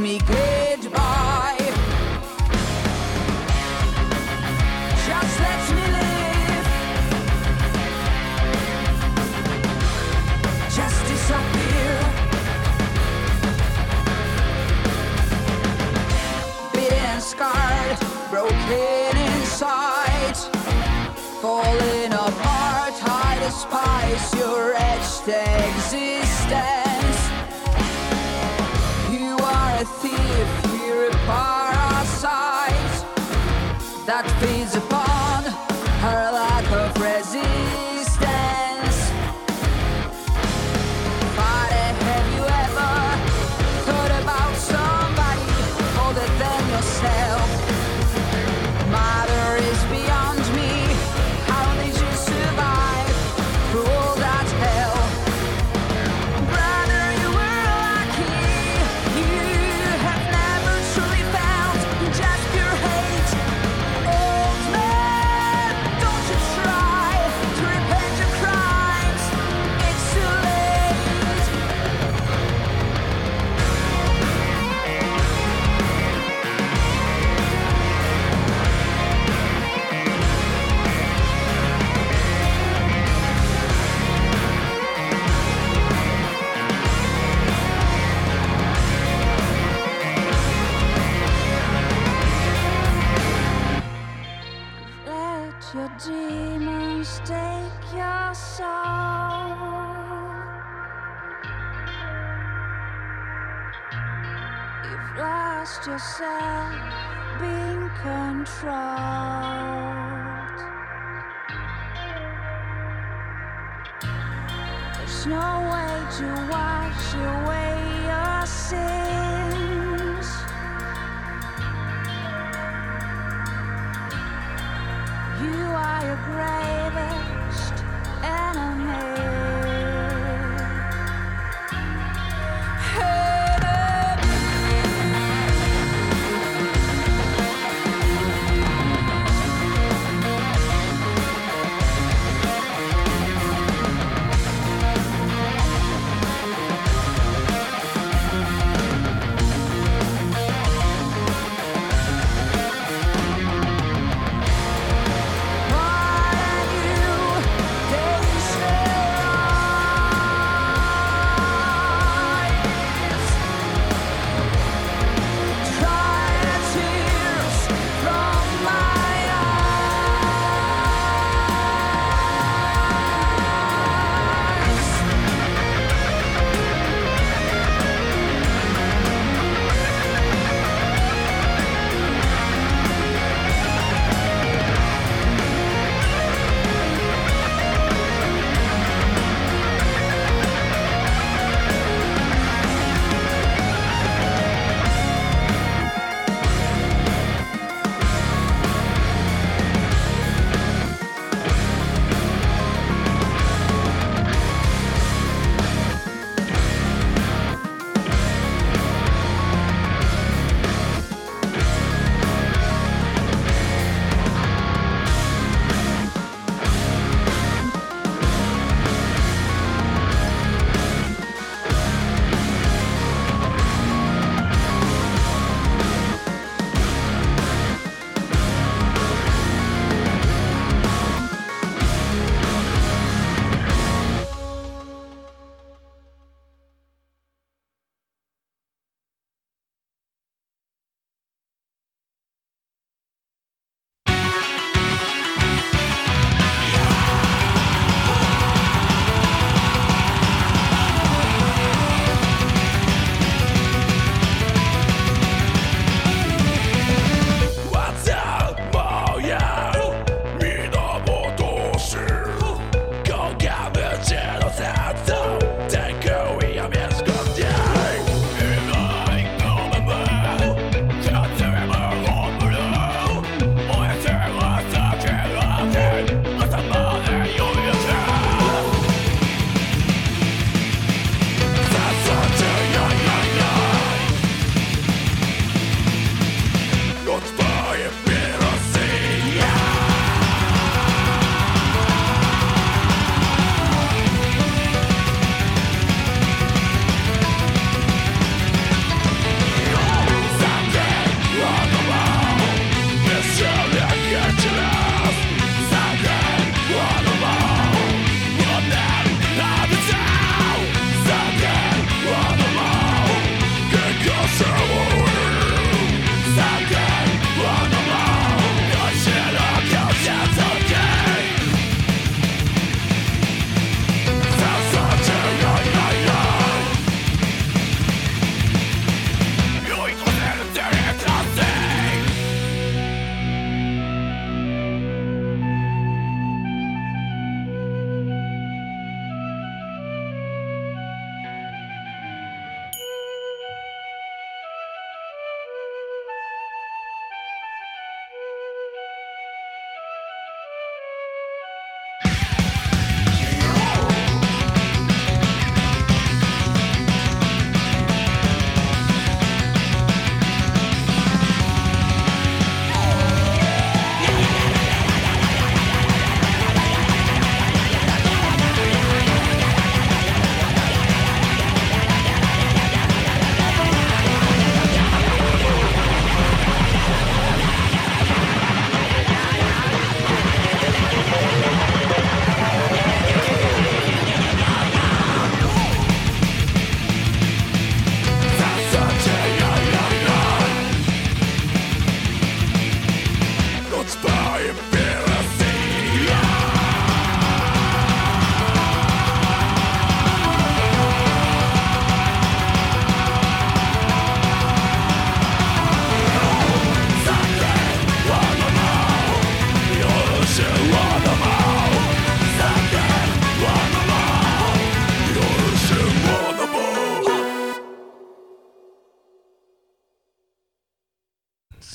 me goodbye. Just let me live. Just disappear. Scarred, broken inside, falling apart. I despise your etched exist. Bye.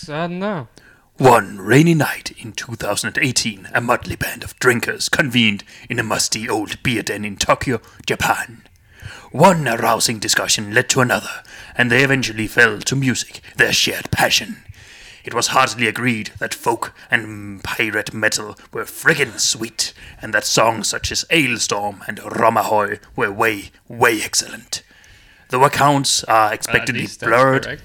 Sådan der. One rainy night in 2018, a motley band of drinkers convened in a musty old beer den in Tokyo, Japan. One arousing discussion led to another, and they eventually fell to music, their shared passion. It was heartily agreed that folk and pirate metal were friggin' sweet, and that songs such as Ailstorm and Romahoy were way, way excellent. Though accounts are expectedly that's blurred.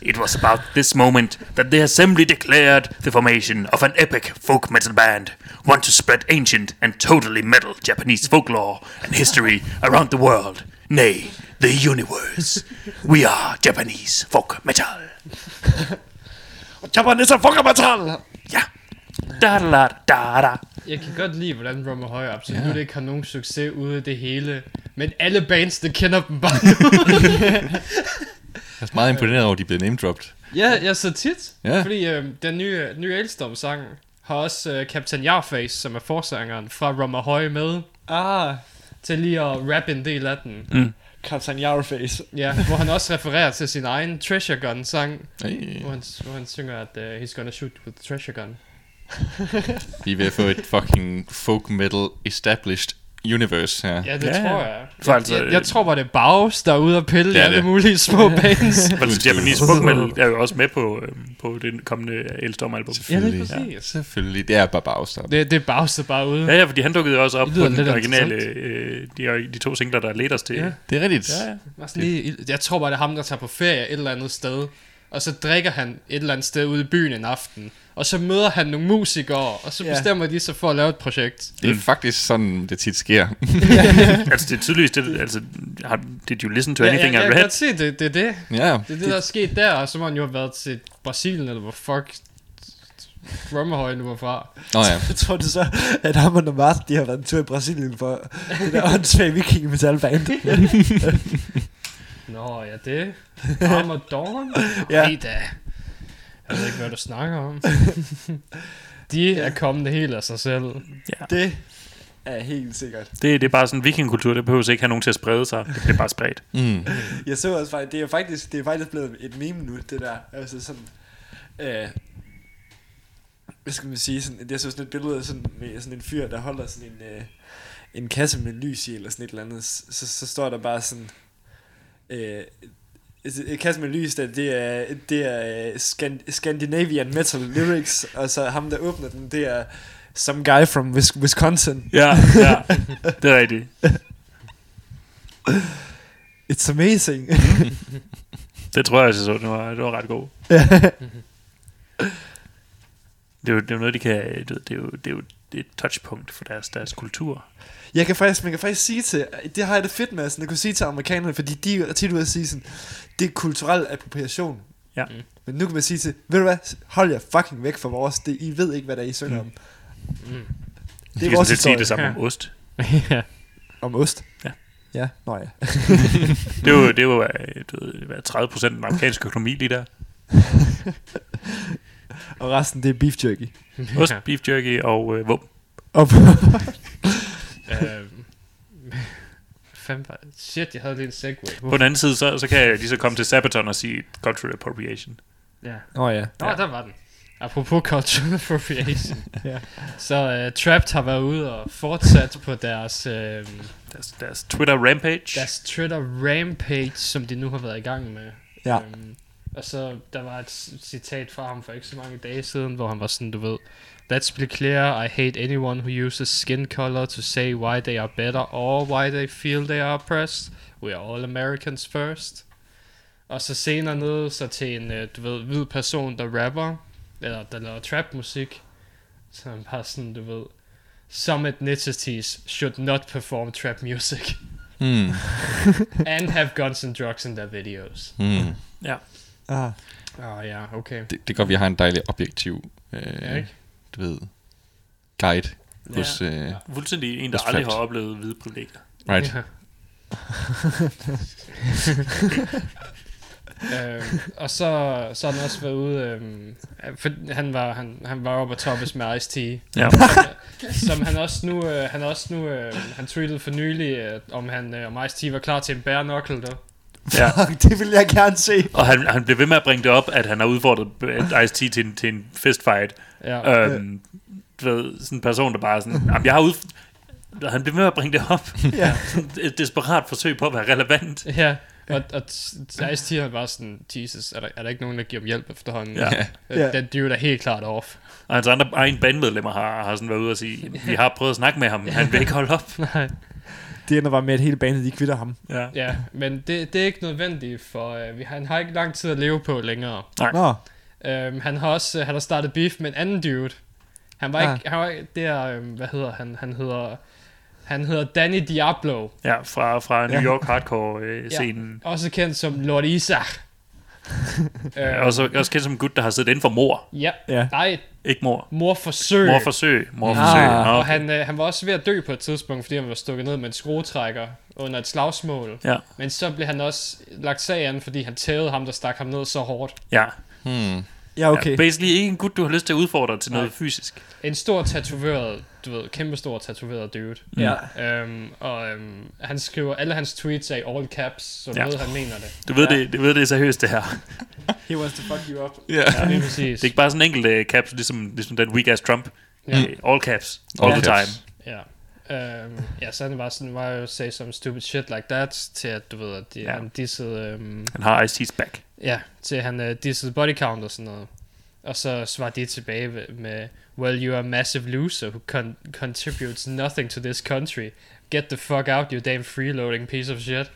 It was about this moment that the assembly declared the formation of an epic folk metal band, one to spread ancient and totally metal Japanese folklore and history around the world, nay, the universe. We are Japanese folk metal. Japanese fucker metal! Ja. Da da da da. Jeg kan godt lide, hvordan Rummer Høj absolut ikke har nogen succes ude af det hele. Men alle bands, der kender dem bare nu. *laughs* Jeg er meget imponeret over, at de blev name-dropped. ja, jeg så tit. Ja. Fordi øh, den nye, nye Elstorm-sang har også øh, Captain Jarface, som er forsangeren fra Rummer Høj med. Ah, Til lige at rappe en del af den. Captain Yarface. Ja, hvor han også refererer til sin egen Treasure Gun-sang. Hey. Hvor han, hvor han synger, at uh, he's gonna shoot with the treasure gun. Vi er ved at få et fucking folk metal established universe her. Ja, det Ja, tror ja. jeg. For Jeg, altså, jeg, jeg tror bare, det er Baus, der er ude og pille Det i er alle det. mulige små bands. Altså, Japanese metal er jo også med på, øhm, på det kommende Elstorm-album. ja, det Selvfølgelig. er præcis. Selvfølgelig. Det er bare bagstop. Det, det er Baus, der bare er ude. Ja, ja, fordi han dukkede også op på den originale, øh, de, de to singler, der ledte os til. Ja. Ja. Det er rigtigt. Ja, ja. Sådan lige, jeg tror bare, det er ham, der tager på ferie et eller andet sted. Og så drikker han et eller andet sted ude i byen en aften. Og så møder han nogle musikere, og så Ja. bestemmer de sig for at lave et projekt. Det er faktisk sådan, det tit sker. *laughs* altså, det er tydeligvis, det, altså, har, did you listen to Ja, anything jeg, I jeg kan read? godt se, det, det er det. ja, Det er det, der er sket der, og så må han jo have været til Brasilien, eller hvor fuck Rummerhøj nu er fra. Nå ja. *laughs* Jeg tror det så, at ham og Nomad, de har været en tur i Brasilien for det der åndssvage viking metal band. *laughs* Nå, ja, det. Armor Dawn? Ja. Da. Jeg ved ikke, hvad du snakker om. *laughs* De er kommet helt af sig selv. Det er helt sikkert. Det, det er bare sådan en vikingkultur, det behøver ikke have nogen til at sprede sig. Det bliver bare spredt. Mm. Jeg så også faktisk, det er faktisk, det er faktisk blevet et meme nu, det der. Altså sådan, øh, hvad skal man sige, sådan, jeg så sådan et billede af sådan, med sådan en fyr, der holder sådan en, øh, en kasse med lys i, eller sådan et eller andet. Så, så står der bare sådan, øh, en kasse med lys, der, det er, det er øh, Scan- Scandinavian Metal Lyrics, *laughs* og så ham, der åbner den, det er some guy from Wis- Wisconsin. Ja, ja. Det er rigtigt. *laughs* It's amazing. *laughs* Det tror jeg, jeg så. Det var, det var ret god. Det er jo, det er jo noget, de kan... Det er, jo, det er jo et touchpunkt for deres, deres kultur. Jeg kan faktisk, man kan faktisk sige til, det har jeg det fedt med, sådan, at kunne sige til amerikanerne, fordi de er tit ude at sige sådan, det er kulturel appropriation. Ja. Mm. Men nu kan man sige til, ved du hvad, hold jer fucking væk fra vores, det, I ved ikke, hvad der er, I synger om. Mm. Det er er vores set sige historie. det samme Ja. om ost. ja. Om ost. Ja. Ja, nå ja. *laughs* Det er jo, det jo øh, du ved, hvad, 30 procent af den amerikanske økonomi lige der. Og resten, det er beef jerky. Ost, beef jerky og øh. Og *laughs* *laughs* Fem var Shit, jeg havde lige en segway. På den anden side, så, så kan jeg lige så komme til Sabaton og sige cultural appropriation. Ja. Nå ja. Nå, der var den. Apropos *laughs* cultural appropriation. Ja. Så uh, Trapped har været ude og fortsat på deres, uh, Deres, deres Twitter rampage. deres Twitter rampage, som de nu har været i gang med. Ja. Øhm, og så der var et citat fra ham for ikke så mange dage siden, hvor han var sådan, du ved, Let's be clear, I hate anyone who uses skin color to say why they are better or why they feel they are oppressed. We are all Americans first. Og så senere nede så til en, øh, du ved, hvid person, der rapper, eller der laver trap musik, så han bare sådan, du ved, some ethnicities should not perform trap music Mm. *laughs* and have guns and drugs in their videos. Mm. Ja. Ah. Oh, ja, okay. Det, det gør, vi har en dejlig objektiv, øh, Ja, ikke? du ved, guide hos, øh, Ja. Fuldstændig en, der aldrig har oplevet hvide privilegier. right. Ja. *laughs* øhm, og så, så har han også været ude, øhm, for han var, han, han var oppe at toppes med Ice-T, Ja. som han også nu, øh, han også nu, øh, han tweetede for nylig, øh, om han, øh, om Ice-T var klar til en bare knuckle der. Ja. *laughs* Fuck, det vil jeg gerne se. Og han, han blev ved med at bringe det op, at han har udfordret Ice-T til en, til en fistfight. Ja. Øhm, du ved, sådan en person, der bare er sådan, jeg har ud... Han blev ved med at bringe det op. *laughs* Ja. Et desperat forsøg på at være relevant. Ja, og, og Ice-T han var sådan, Jesus, er der, er der ikke nogen, der giver ham hjælp efterhånden? Ja. Øh, Ja. Den dude er helt klart off. Og hans andre egen bandmedlemmer har, har sådan været ude og sige, vi har prøvet at snakke med ham, han vil ikke holde op. *laughs* Nej. Det ender bare med, at hele banen, de kvitter ham. Ja. Ja, men det, det er ikke nødvendigt, for vi, han har ikke lang tid at leve på længere. Nå, Um, han har også uh, han har startet beef med en anden dude. Han var Ah. ikke, han var ikke, det er, um, hvad hedder han, han hedder, han hedder Danny Diablo, ja, fra, fra New Ja. York hardcore-scenen. også kendt som Lord Isaac. *laughs* Ja. uh, Også, også kendt som en gut, der har siddet inden for mor. ja, ja. nej, Ikke mor. morforsøg. Morforsøg. Morforsøg. Ah. Og okay. han, øh, han var også ved at dø på et tidspunkt, fordi han var stukket ned med en skruetrækker under et slagsmål. Ja. Men så blev han også lagt sag an, fordi han tævede ham, der stak ham ned så hårdt. Ja. Hmm. Ja, okay. ja. Basically ikke en gut, du har lyst til at udfordre til noget Nej. fysisk. En stor tatoveret, du ved, kæmpe stor tatoveret dude. Ja. Øhm, og øhm, han skriver, alle hans tweets er i all caps, så du Ja. ved, han mener det. Du ved, Ja. det, du ved det er seriøst, det her. *laughs* He wants to fuck you up. Ja. Ja, lige præcis. Det er ikke bare sådan en enkelt uh, caps, ligesom, ligesom den weak ass Trump. Ja. Ja. All caps. All All the time. Ja. Øhm, ja, så han var sådan, var jo say some stupid shit like that, til at, du ved, at de, Ja. ja. han dissede, øhm, Han har Ice-T's back. Ja, til han uh, dissede body count og sådan noget. Og så svarer de tilbage med, well, you're a massive loser who con- contributes nothing to this country. Get the fuck out, you damn freeloading piece of shit.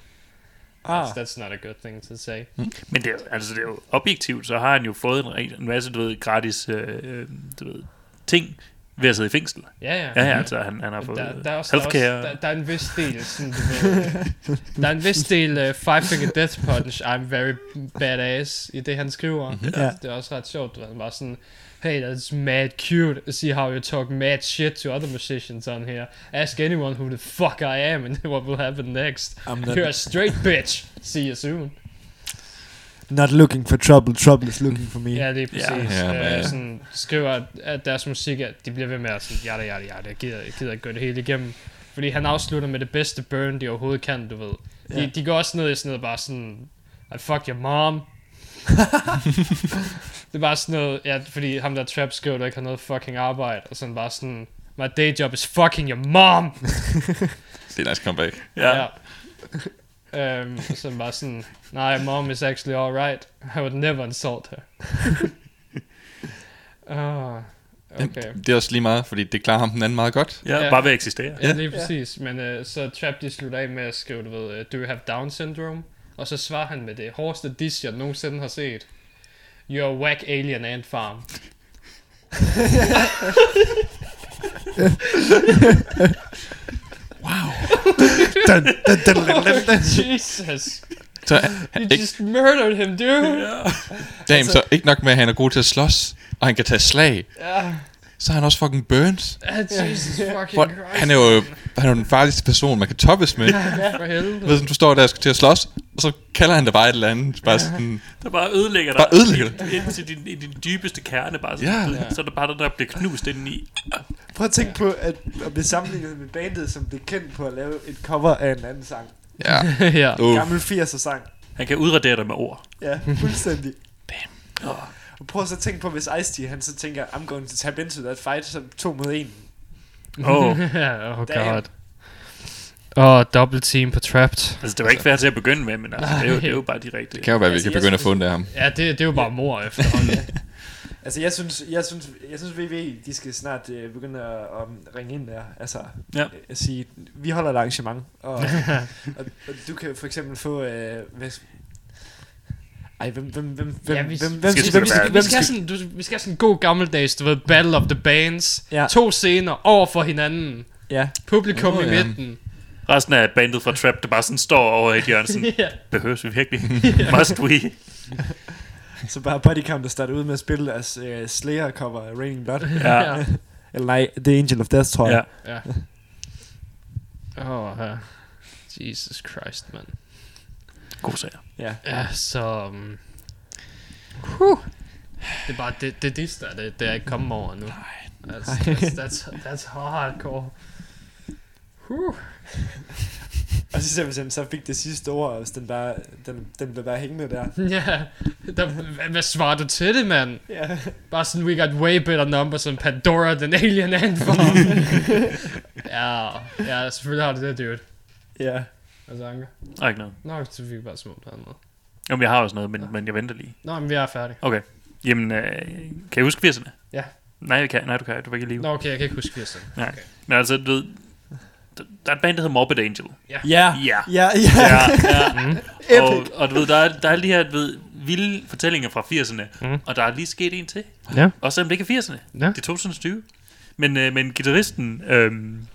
Ah. That's, that's not a good thing to say. Men det er, jo- altså, det er jo objektivt, så har han jo fået en, en masse, du ved, gratis øh, øh, du ved, ting ved at sidde i fængsel. Ja, ja. Ja, ja, altså han, han har fået Der, der, er også, der, healthcare. også, der, der er en vis del sådan, du ved, Der er en vis del uh, Five Finger Death Punch I'm very badass I det han skriver Mhm. Ja. Det er også ret sjovt du ved, var sådan Hey that's mad cute See how you talk mad shit to other musicians on here Ask anyone who the fuck I am And *laughs* what will happen next I'm You're a straight bitch See you soon not looking for trouble. Trouble is looking for me. Ja det er præcis Ja, ja, men- uh, sådan, Skriver at, deres musik at De bliver ved med at sådan Jada jada jada Jeg gider, jeg gider ikke gå det hele igennem Fordi han afslutter med det bedste burn de overhovedet kan Du ved De, Ja. de går også ned i sådan noget bare sådan I fuck your mom *laughs* Det er bare sådan noget Ja, fordi ham der trap skriver Du ikke har noget fucking arbejde Og sådan bare sådan My day job is fucking your mom *laughs* Det er nice comeback. Ja. ja. Um, så bare sådan Nej, mom is actually alright I would never insult her *laughs* Ah, Okay Det er også lige meget, fordi det klarer ham den anden meget godt. Ja, Ja. bare ved at eksistere. Ja, lige præcis. Men uh, så Trap de slutter af med at skrive, du ved, uh, do you have Down syndrome? Og så svarer han med det hårdeste diss, jeg nogensinde har set. You're a whack alien ant farm. *laughs* *laughs* Dun, dun, dun, dun, dun, dun. Jesus. Så You han, ikke, just murdered him, dude. damn, så ikke nok med, at han er god til at slås, og han kan tage slag, Ja. Så er han også fucking Burns. Ah, Jesus fucking For, Christ. han er jo han er jo den farligste person, man kan toppes med. For helvede. Du ved, du står der og skal til at slås, og så kalder han dig bare et eller andet. Bare sådan, Der bare ødelægger dig. Bare ødelægger dig. Ind til din, i din dybeste kerne. Bare sådan, Ja. Ja. Så er der bare der, der bliver knust indeni. Prøv at tænke på, at, at blive sammenlignet med bandet, som blev kendt på at lave et cover af en anden sang. ja. *laughs* ja. Uh, Gammel 80'er sang. Han kan udradere dig med ord. Ja, fuldstændig. Damn. Og prøv så at tænke på, hvis Ice-T, han så tænker, I'm going to tap into that fight, så to mod en. Oh. ja, *laughs* oh Damn. god. Åh, oh, double team på Trapped. Altså, det var ikke fair til at begynde med, men altså, det, er jo, det er jo bare direkte. det kan jo være, at vi Altså, kan begynde at få den af ham. Ja, det, det er jo bare mor efterhånden. *laughs* Altså, jeg synes, jeg synes, jeg synes VV, de skal snart øh, begynde at, at ringe ind der. Altså, Ja. øh, at sige, vi holder et arrangement, og, og, *laughs* og du kan for eksempel få... Øh, hvad, ej, hvem, hvem, hvem, hvem, Ja, vi- hvem, hvem, skal hvem, hvem, vi, skal have skal... sådan, du, vi skal have sådan en god gammeldags, du ved, Battle of the Bands. Ja. To scener over for hinanden. Ja, Publikum Nå, i ja. midten. Resten af bandet fra Trap, der bare sådan står over i et hjørne, sådan, *laughs* ja. behøves vi virkelig? *laughs* *laughs* Must we? så bare Bodycount, der starter ud med at spille deres øh, Slayer-cover af Raining Blood. Ja. ja. Eller nej, The Angel of Death, tror ja. jeg. ja. Åh, oh, uh, Jesus Christ, man. God sager. Ja. Ja, så... Um, huh. Det er bare, det, det, det der, det, det er ikke kommet over nu. That's, that's, that's, that's hardcore. Huh. *laughs* Og så simpelthen, så fik det sidste ord, og den, bare, den, den blev bare hængende der. *laughs* Ja, der, hvad, hvad svarer du til det, mand? Ja. Bare sådan, we got way better numbers than Pandora, den alien anthem. *laughs* ja, ja, selvfølgelig har det det, dude. Ja. Altså, Anker. Der er ikke noget. Nå, så fik vi bare smukt noget. Jamen, jeg har også noget, men, men jeg venter lige. Nå, men vi er færdige. Okay. Jamen, øh, kan I huske 80'erne? Ja. Nej, jeg kan. Nej, du kan. Du var ikke i live. Nå, okay, jeg kan ikke huske 80'erne. Nej. Men altså, du ved, der- der er et band, der hedder Morbid Angel. Ja. Ja. Ja, ja. Ja, ja. Mm. og, og du ved, der er, der er alle de her du ved, vilde fortællinger fra 80'erne, Mm. og der er lige sket en til. Ja. Også selvom det ikke er 80'erne. Ja. Det er 2020. Men, øh, men gitarristen øhm,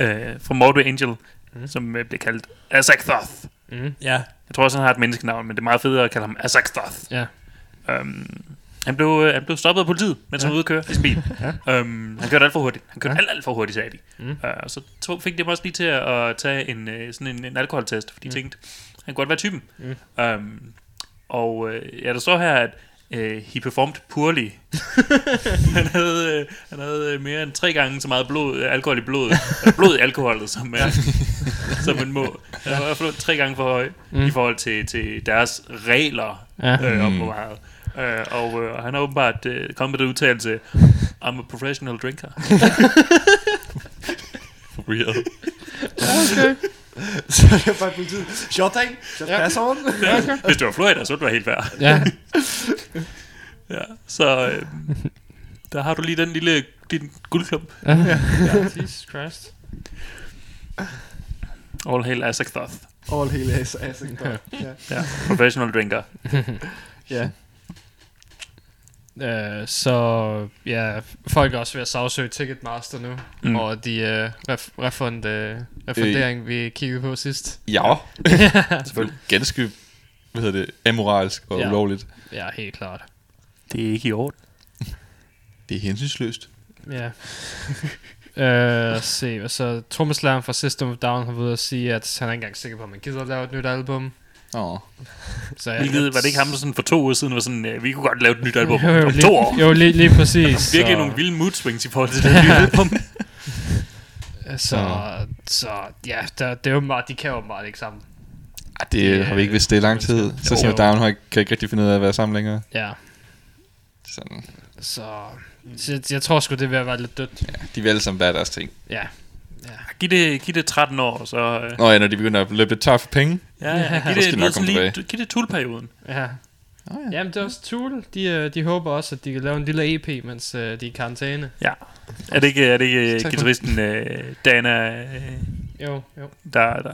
øh, fra Morbid Angel, Mm. som øh, bliver kaldt Azak Thoth. Mm. Ja. Jeg tror også, han har et menneskenavn, men det er meget federe at kalde ham Azak Thoth. Ja. Øhm, han, blev, øh, han blev stoppet af politiet, mens han var ude at køre i sin bil. Ja. øhm, han kørte alt for hurtigt. Han kørte Ja. alt, alt for hurtigt, sagde de. Mm. Øh, og så tog, fik de ham også lige til at, tage en, øh, sådan en, en alkoholtest, fordi de Mm. tænkte, han kunne godt være typen. Mm. Øhm, og øh, ja, der står her, at øh, he performed poorly. *laughs* han havde, øh, han havde øh, mere end tre gange så meget blod, øh, alkohol i blodet, blod i alkoholet, som, er, *laughs* som man må. Han var i hvert fald tre gange for høj Mm. i forhold til, til deres regler Ja. øh, om Mm. hvor meget. Øh, og øh, han har åbenbart øh, kommet med den udtalelse, I'm a professional drinker. *laughs* Weird. Okay. *laughs* Så er det bare politiet. Thing. Just Ja. pass on. Hvis det var Florida, så ville det være helt værd. Ja. Ja, så øh, der har du lige den lille din guldklump. ja. Jesus Christ. All hail Azak Thoth. All hele ass. ass ja. Ja, professional drinker. *laughs* ja. Øh, så ja, folk er også ved at sagsøge Ticketmaster nu, Mm. og de øh, ref, refund, øh, refundering, øh. vi kiggede på sidst. Ja, *laughs* selvfølgelig. Ganske, hvad hedder det, amoralsk og Ja. ja. ulovligt. Ja, helt klart. Det er ikke i orden. *laughs* Det er hensynsløst. Ja. *laughs* øh, se, så Trommeslageren fra System of Down har været ude at sige, at han er ikke engang sikker på, at man gider at lave et nyt album. Åh. Så jeg, Hvilket, var det ikke ham, der sådan for to uger siden var sådan, øh, vi kunne godt lave et nyt album *laughs* Jo, jo, om lige, to år. Jo, lige, lige præcis. Virkelig så, nogle vilde mood swings i forhold til det nye album. *laughs* Så, så ja, der, det er jo meget, de kan jo meget ikke sammen. Ej, det har vi ikke vidst det i lang tid. Så siger Down har ikke, kan ikke rigtig finde ud af at være sammen længere. Ja, Sådan. så, så jeg, jeg tror sgu, det er ved at være lidt dødt. Ja, de vil alle sammen være deres ting. Ja. Giv det, giv det 13 år, så... Øh, Nå ja, når de begynder at løbe lidt tør for penge. ja, ja, giv Så det, skal de du nok ved, sådan lige, giv det tulperioden. Ja. Oh, ja. Jamen, det er også Tool. De, øh, de håber også, at de kan lave en lille EP, mens øh, de er i karantæne. Ja. Er det ikke, er det ikke for- guitaristen øh, Dana, øh, Jo, jo. der, der...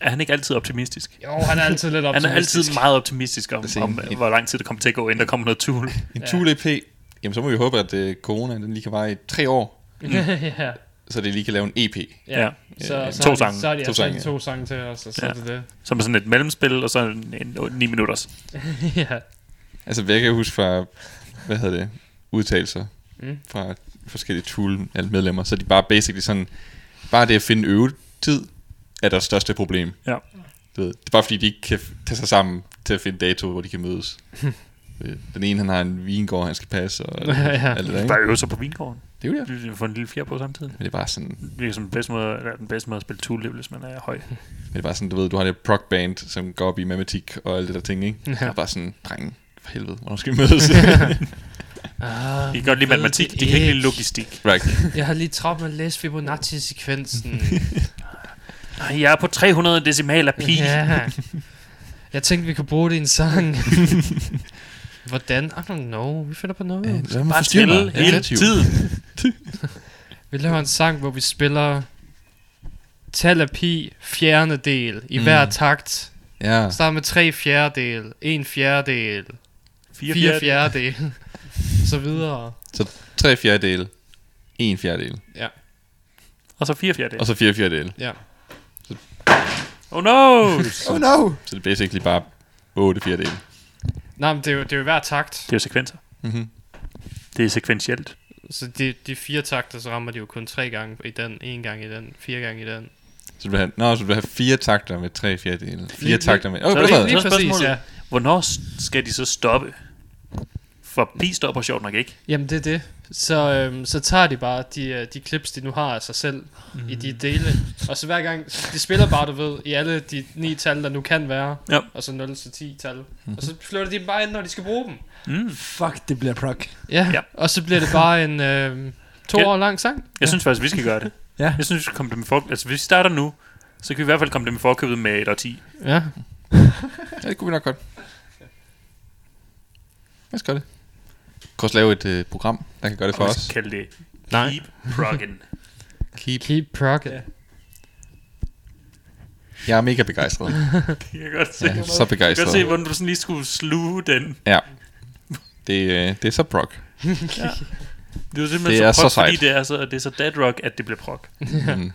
Er han ikke altid optimistisk? Jo, han er altid lidt *laughs* Han optimistisk. er altid meget optimistisk om, om øh, hvor lang tid det kommer til at gå, inden der kommer noget tool. En Ja. Tool EP. Jamen, så må vi håbe, at uh, corona den lige kan vare i tre år. *laughs* ja. Så det lige kan lave en EP. Ja. Ja. Så, så to har de- sange. Så har de To altså sange, to sange til os, og så Ja. er det det. Som er sådan et mellemspil, og så en, en, en 9 minutters. *laughs* ja. Altså, hvad jeg kan huske fra, hvad hedder det, udtalelser Mm. fra forskellige Tool-medlemmer, så er de bare basically sådan, bare det at finde øvetid er deres største problem. Ja. Du ved, det er bare fordi, de ikke kan tage sig sammen til at finde dato, hvor de kan mødes. *laughs* Øh, Den ene, han har en vingård, han skal passe, og *laughs* Ja. alt det der, ikke? Bare øve sig på vingården. Det er jo det. Vi får en lille fjer på samtidig. Men det er bare sådan, Det er som den bedste måde, eller den bedste måde at spille tool, hvis man er høj. men det er bare sådan, du ved, du har det prog band, som går op i matematik og alt det der ting, ikke? Ja. Det er bare sådan, dreng, for helvede, hvornår skal vi mødes? *laughs* Ah, De kan godt lide matematik, de kan ikke lide logistik. right. Jeg har lige travlt med at læse Fibonacci-sekvensen. *laughs* Nej, jeg er på 300 decimaler pi. ja. Jeg tænkte, vi kunne bruge det i en sang. *laughs* Hvordan? I don't know. Vi finder på noget. Lad mig Bare er hele tiden. *laughs* Vi laver en sang, hvor vi spiller tal af pi fjerde del i Mm. hver takt. Ja, Start med tre fjerdedel, en fjerdedel, Fire, fire fjerde. fjerdedel, *laughs* så videre. tre fjerdedele, en fjerdedel, Og så fire fjerde. og så fire fjerdedele. Ja. Oh no! Oh no! Så det er basically bare otte fjerdedele. Nej, men det er jo, det er jo hver takt. Det er jo sekvenser. Mm-hmm. Det er sekventielt. Så de, de fire takter, så rammer de jo kun tre gange i den, en gang i den, fire gange i den. Så du vil have, nå, så du vil have fire takter med tre fjerdedele. Fire Lige- takter med... Åh, så oh, oh, lige- Lige så er præcis, ja. Hvornår skal de så stoppe? For Pi stopper sjovt nok ikke. Jamen det er det. Så, øhm, så tager de bare de, øh, de clips, de nu har af sig selv mm. i de dele. Og så hver gang, de spiller bare, du ved, i alle de ni tal, der nu kan være. Ja. Og så 0 til 10 tal. Og så flytter de dem bare ind, når de skal bruge dem. Mm. Fuck, det bliver prog. Ja, Ja. ja. og så bliver det bare en øhm, to Ja. år lang sang. Jeg synes faktisk, vi skal gøre det. Ja. Jeg synes, vi skal komme dem for... Altså, hvis vi starter nu, så kan vi i hvert fald komme dem i forkøbet med et og 10. Ja. Ja, det kunne vi nok godt. Lad os gøre det. Vi kan også lave et øh, program, der kan gøre det for vi os. kalde det Nej. Keep Proggin. Keep. Keep prog. Ja. Jeg er mega begejstret. Det kan jeg godt se. Ja, Ja, så jeg kan godt se, begejstret. hvordan du sådan lige skulle sluge den. Ja. Det, øh, det er så prog. Det er jo simpelthen Det så er prog, så fordi det er så, det er så dead rock, at det bliver prog. Mm.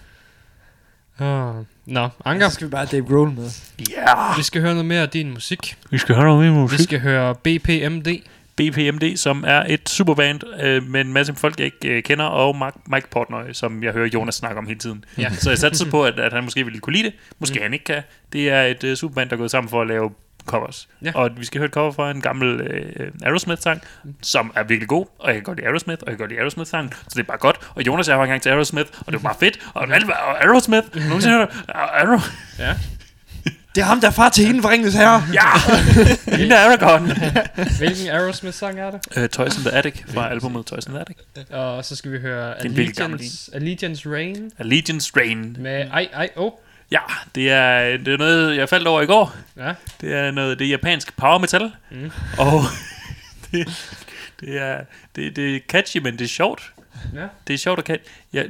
Oh. Nå, Anker, Så skal vi bare have Dave Grohl med. Ja! vi skal høre noget mere af din musik. Vi skal høre noget mere Vi musik. skal høre BPMD. BPMD, som er et superband øh, med en masse folk, jeg ikke øh, kender, og Mark, Mike Portnoy, som jeg hører Jonas snakke om hele tiden. Ja. Så jeg satser på, at, at han måske ville kunne lide det. Måske mm. han ikke kan. Det er et øh, superband, der er gået sammen for at lave covers. Ja. Og vi skal høre et cover fra en gammel øh, Aerosmith-sang, som er virkelig god, og jeg kan godt lide Aerosmith, og jeg kan godt lide Aerosmith-sangen, så det er bare godt. Og Jonas og jeg var engang til Aerosmith, og det var bare fedt. Og, var- og Aerosmith, nogensinde hørt *laughs* Aero, Ja. Det er ham, der er far til hende fra Ringens Herre. ja! *laughs* Hende er Aragorn. *laughs* Hvilken Aerosmith-sang er det? uh, Toys in the Attic fra albumet Toys in the Attic. Og så skal vi høre Allegiance, Allegiance Rain Allegiance Rain. med Ej, ej, oh. Ja, det er, det er noget, jeg faldt over i går. Ja. Det er noget, det er japansk power metal. Mm. Og *laughs* det, det, er, det, det er catchy, men det er sjovt. Ja. Det er sjovt at catch. Ja,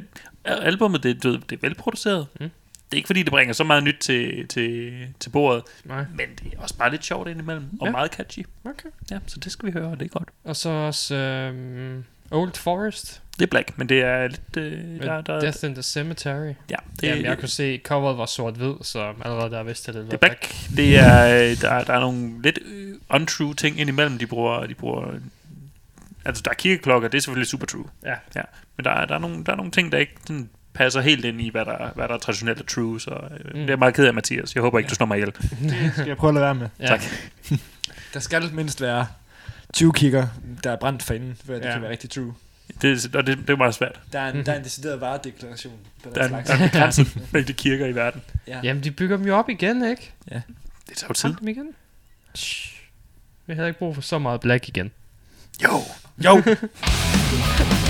albumet, det, det er velproduceret. Mm. Det er ikke fordi, det bringer så meget nyt til, til, til bordet, Nej. men det er også bare lidt sjovt indimellem, og Ja. meget catchy. Okay. Ja, så det skal vi høre, og det er godt. Og så også øhm, Old Forest Det er black, men det er lidt... Øh, der, der, Death in the Cemetery. ja, Det, Jamen, jeg kunne se, coveret var sort-hvid, så allerede der vidste jeg, det Det var er back. Det er, øh, der, der er nogle lidt øh, untrue ting indimellem, de bruger. De bruger altså, der er kirkeklokker, det er selvfølgelig super true. Ja. ja. Men der, er- der, er nogle, der er nogle ting, der ikke sådan, passer helt ind i, hvad der, hvad der er traditionelt er true. Så øh, Mm. mm. det er meget ked af, Mathias. Jeg håber ikke, du slår mig ihjel. Det skal jeg prøve at lade være med. Ja. *laughs* Tak. Der skal mindst være 20 kigger, der er brændt for inden, før det Ja. kan være rigtig true. Det, og det, det er meget svært. Der er en, der er en decideret varedeklaration på den Der er, en- slags. der er en *laughs* begrænset mængde kirker i verden. Ja. Jamen, de bygger dem jo op igen, ikke? Det tager jo tid. Dem igen. Vi havde ikke brug for så meget black igen. Jo. Jo! *laughs*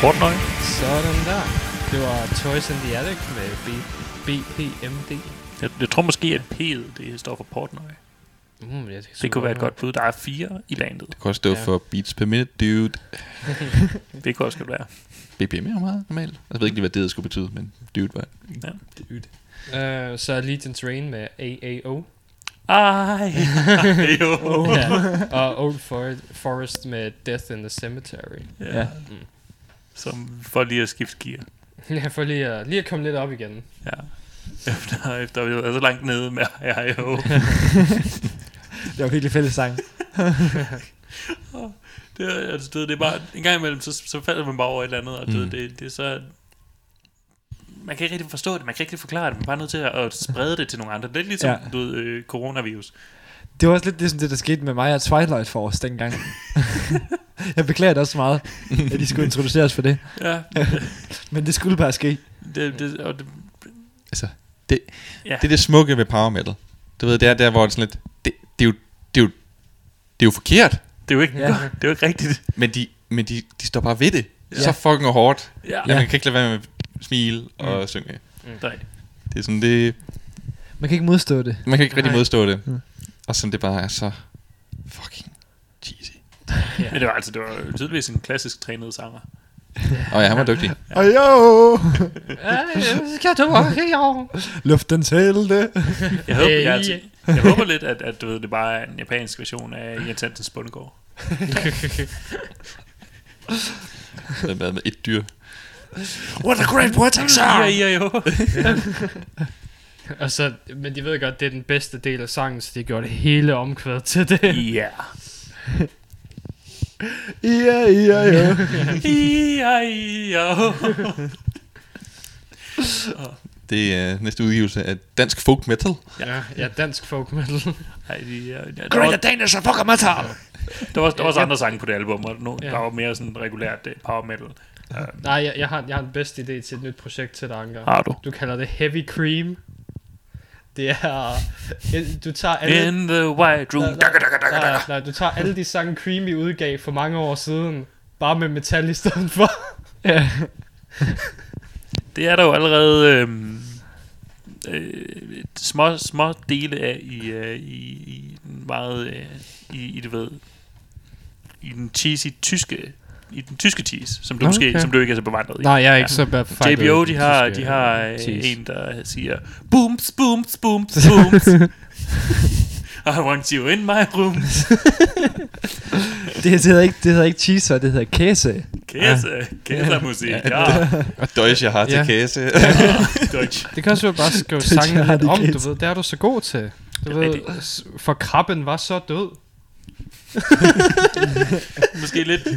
Portnoy. Sådan der. Det var Toys in the Attic med B BPMD. Jeg, jeg tror måske, at P'et, det står for Portnoy. Mm, ja, det, Det kunne være et godt bud. Der er fire i bandet. Det kan også stå Ja. for beats per minute, dude. *laughs* Det kunne også godt være. BPM er jo meget normalt. Altså, Jeg ved ikke lige, hvad det skulle betyde, men dude var Uh, så er Legion's Rain med AAO. Ej, *laughs* jo. ja. Og Old For- Forest med Death in the Cemetery. Ja. Som for lige at skifte gear. *laughs* Ja, for lige at, lige at komme lidt op igen. Ja. Efter, efter vi har været så langt nede med *laughs* ej, jo. *laughs* Det var virkelig fælles sang. Det er, altså, ved, det er bare, en gang imellem, så, så falder man bare over et eller andet, og du Mm. det, det er så... Man kan ikke rigtig forstå det, man kan ikke rigtig forklare det, man er bare nødt til at, at sprede det til nogle andre. Det er ligesom, Ja. ja. du ved, øh, coronavirus. Det var også lidt ligesom det, der skete med mig og Twilight Force dengang. *laughs* jeg beklager det også meget, at de skulle introduceres for det. Ja, *laughs* Men det skulle bare ske. det, det, og det, Altså, det, Ja. det er det smukke ved power metal. Du ved, det er der, hvor det er sådan lidt... Det, det, er, jo, det, er, jo, det er jo forkert, det er jo ikke, Ja. det er jo ikke rigtigt. men de, men de, de står bare ved det. Ja. Så fucking hårdt. Ja. Ja. Man kan ikke lade være med at smile og Mm. synge. Nej. Det er sådan, det, Man kan ikke modstå det. man kan ikke rigtig Nej. modstå det. Mm. Og som det bare er så fucking cheesy. Men det var altså, det var tydeligvis en klassisk trænet sanger. Og ja, han var dygtig. Og jo! Skal du også, jo? Luftens helte. Jeg håber, jeg, altså, jeg håber lidt, at, at du ved, det bare er en japansk version af Jens Hansens Bundegård. Den med, med et dyr. What a great poetic Ja, ja, jo. *laughs* *laughs* Og så, men de ved godt, det er den bedste del af sangen, så de gjorde det hele omkvædet til det. Ja. *laughs* Ja, ja, ja. Ja, ja. Det er næste udgivelse af dansk folk metal. Ja, ja dansk folk metal. Ej, de, ja, der, Great var, Danish og fucker metal! der, var, der var også andre sange på det album, og no, Ja. der var mere sådan regulært uh, power metal. Uh, Nej, jeg, jeg, har, jeg har den bedste idé til et nyt projekt til dig, Anker. har du? Du kalder det Heavy Cream. Det er... Du tager alle... In the white room. Nej, nej, nej, nej, du tager alle de sange Creamy udgav for mange år siden, bare med metal i stedet for. Ja. Det er der jo allerede øhm, øh, små, små dele af i, øh, i, i den meget øh, i, i det ved i den cheesy tyske i den tyske cheese, som du Nå, måske okay. som du ikke er så bevandret i. Nej, jeg er Ja. ikke så befejlet. JBO, i de har, tyske, de har øh, øh, cheese. en, der siger Booms, booms, booms, booms *laughs* I want you in my room *laughs* Det, det, hedder ikke, det hedder ikke cheeser, det hedder kæse. Kæse, kæse-musik, ja, *laughs* Og Deutsche har til Ja. kæse. Deutsch Det kan også være bare skrive Det sangen har lidt om, du ved. Det er du så god til. Du ved, for krabben var så død. Måske lidt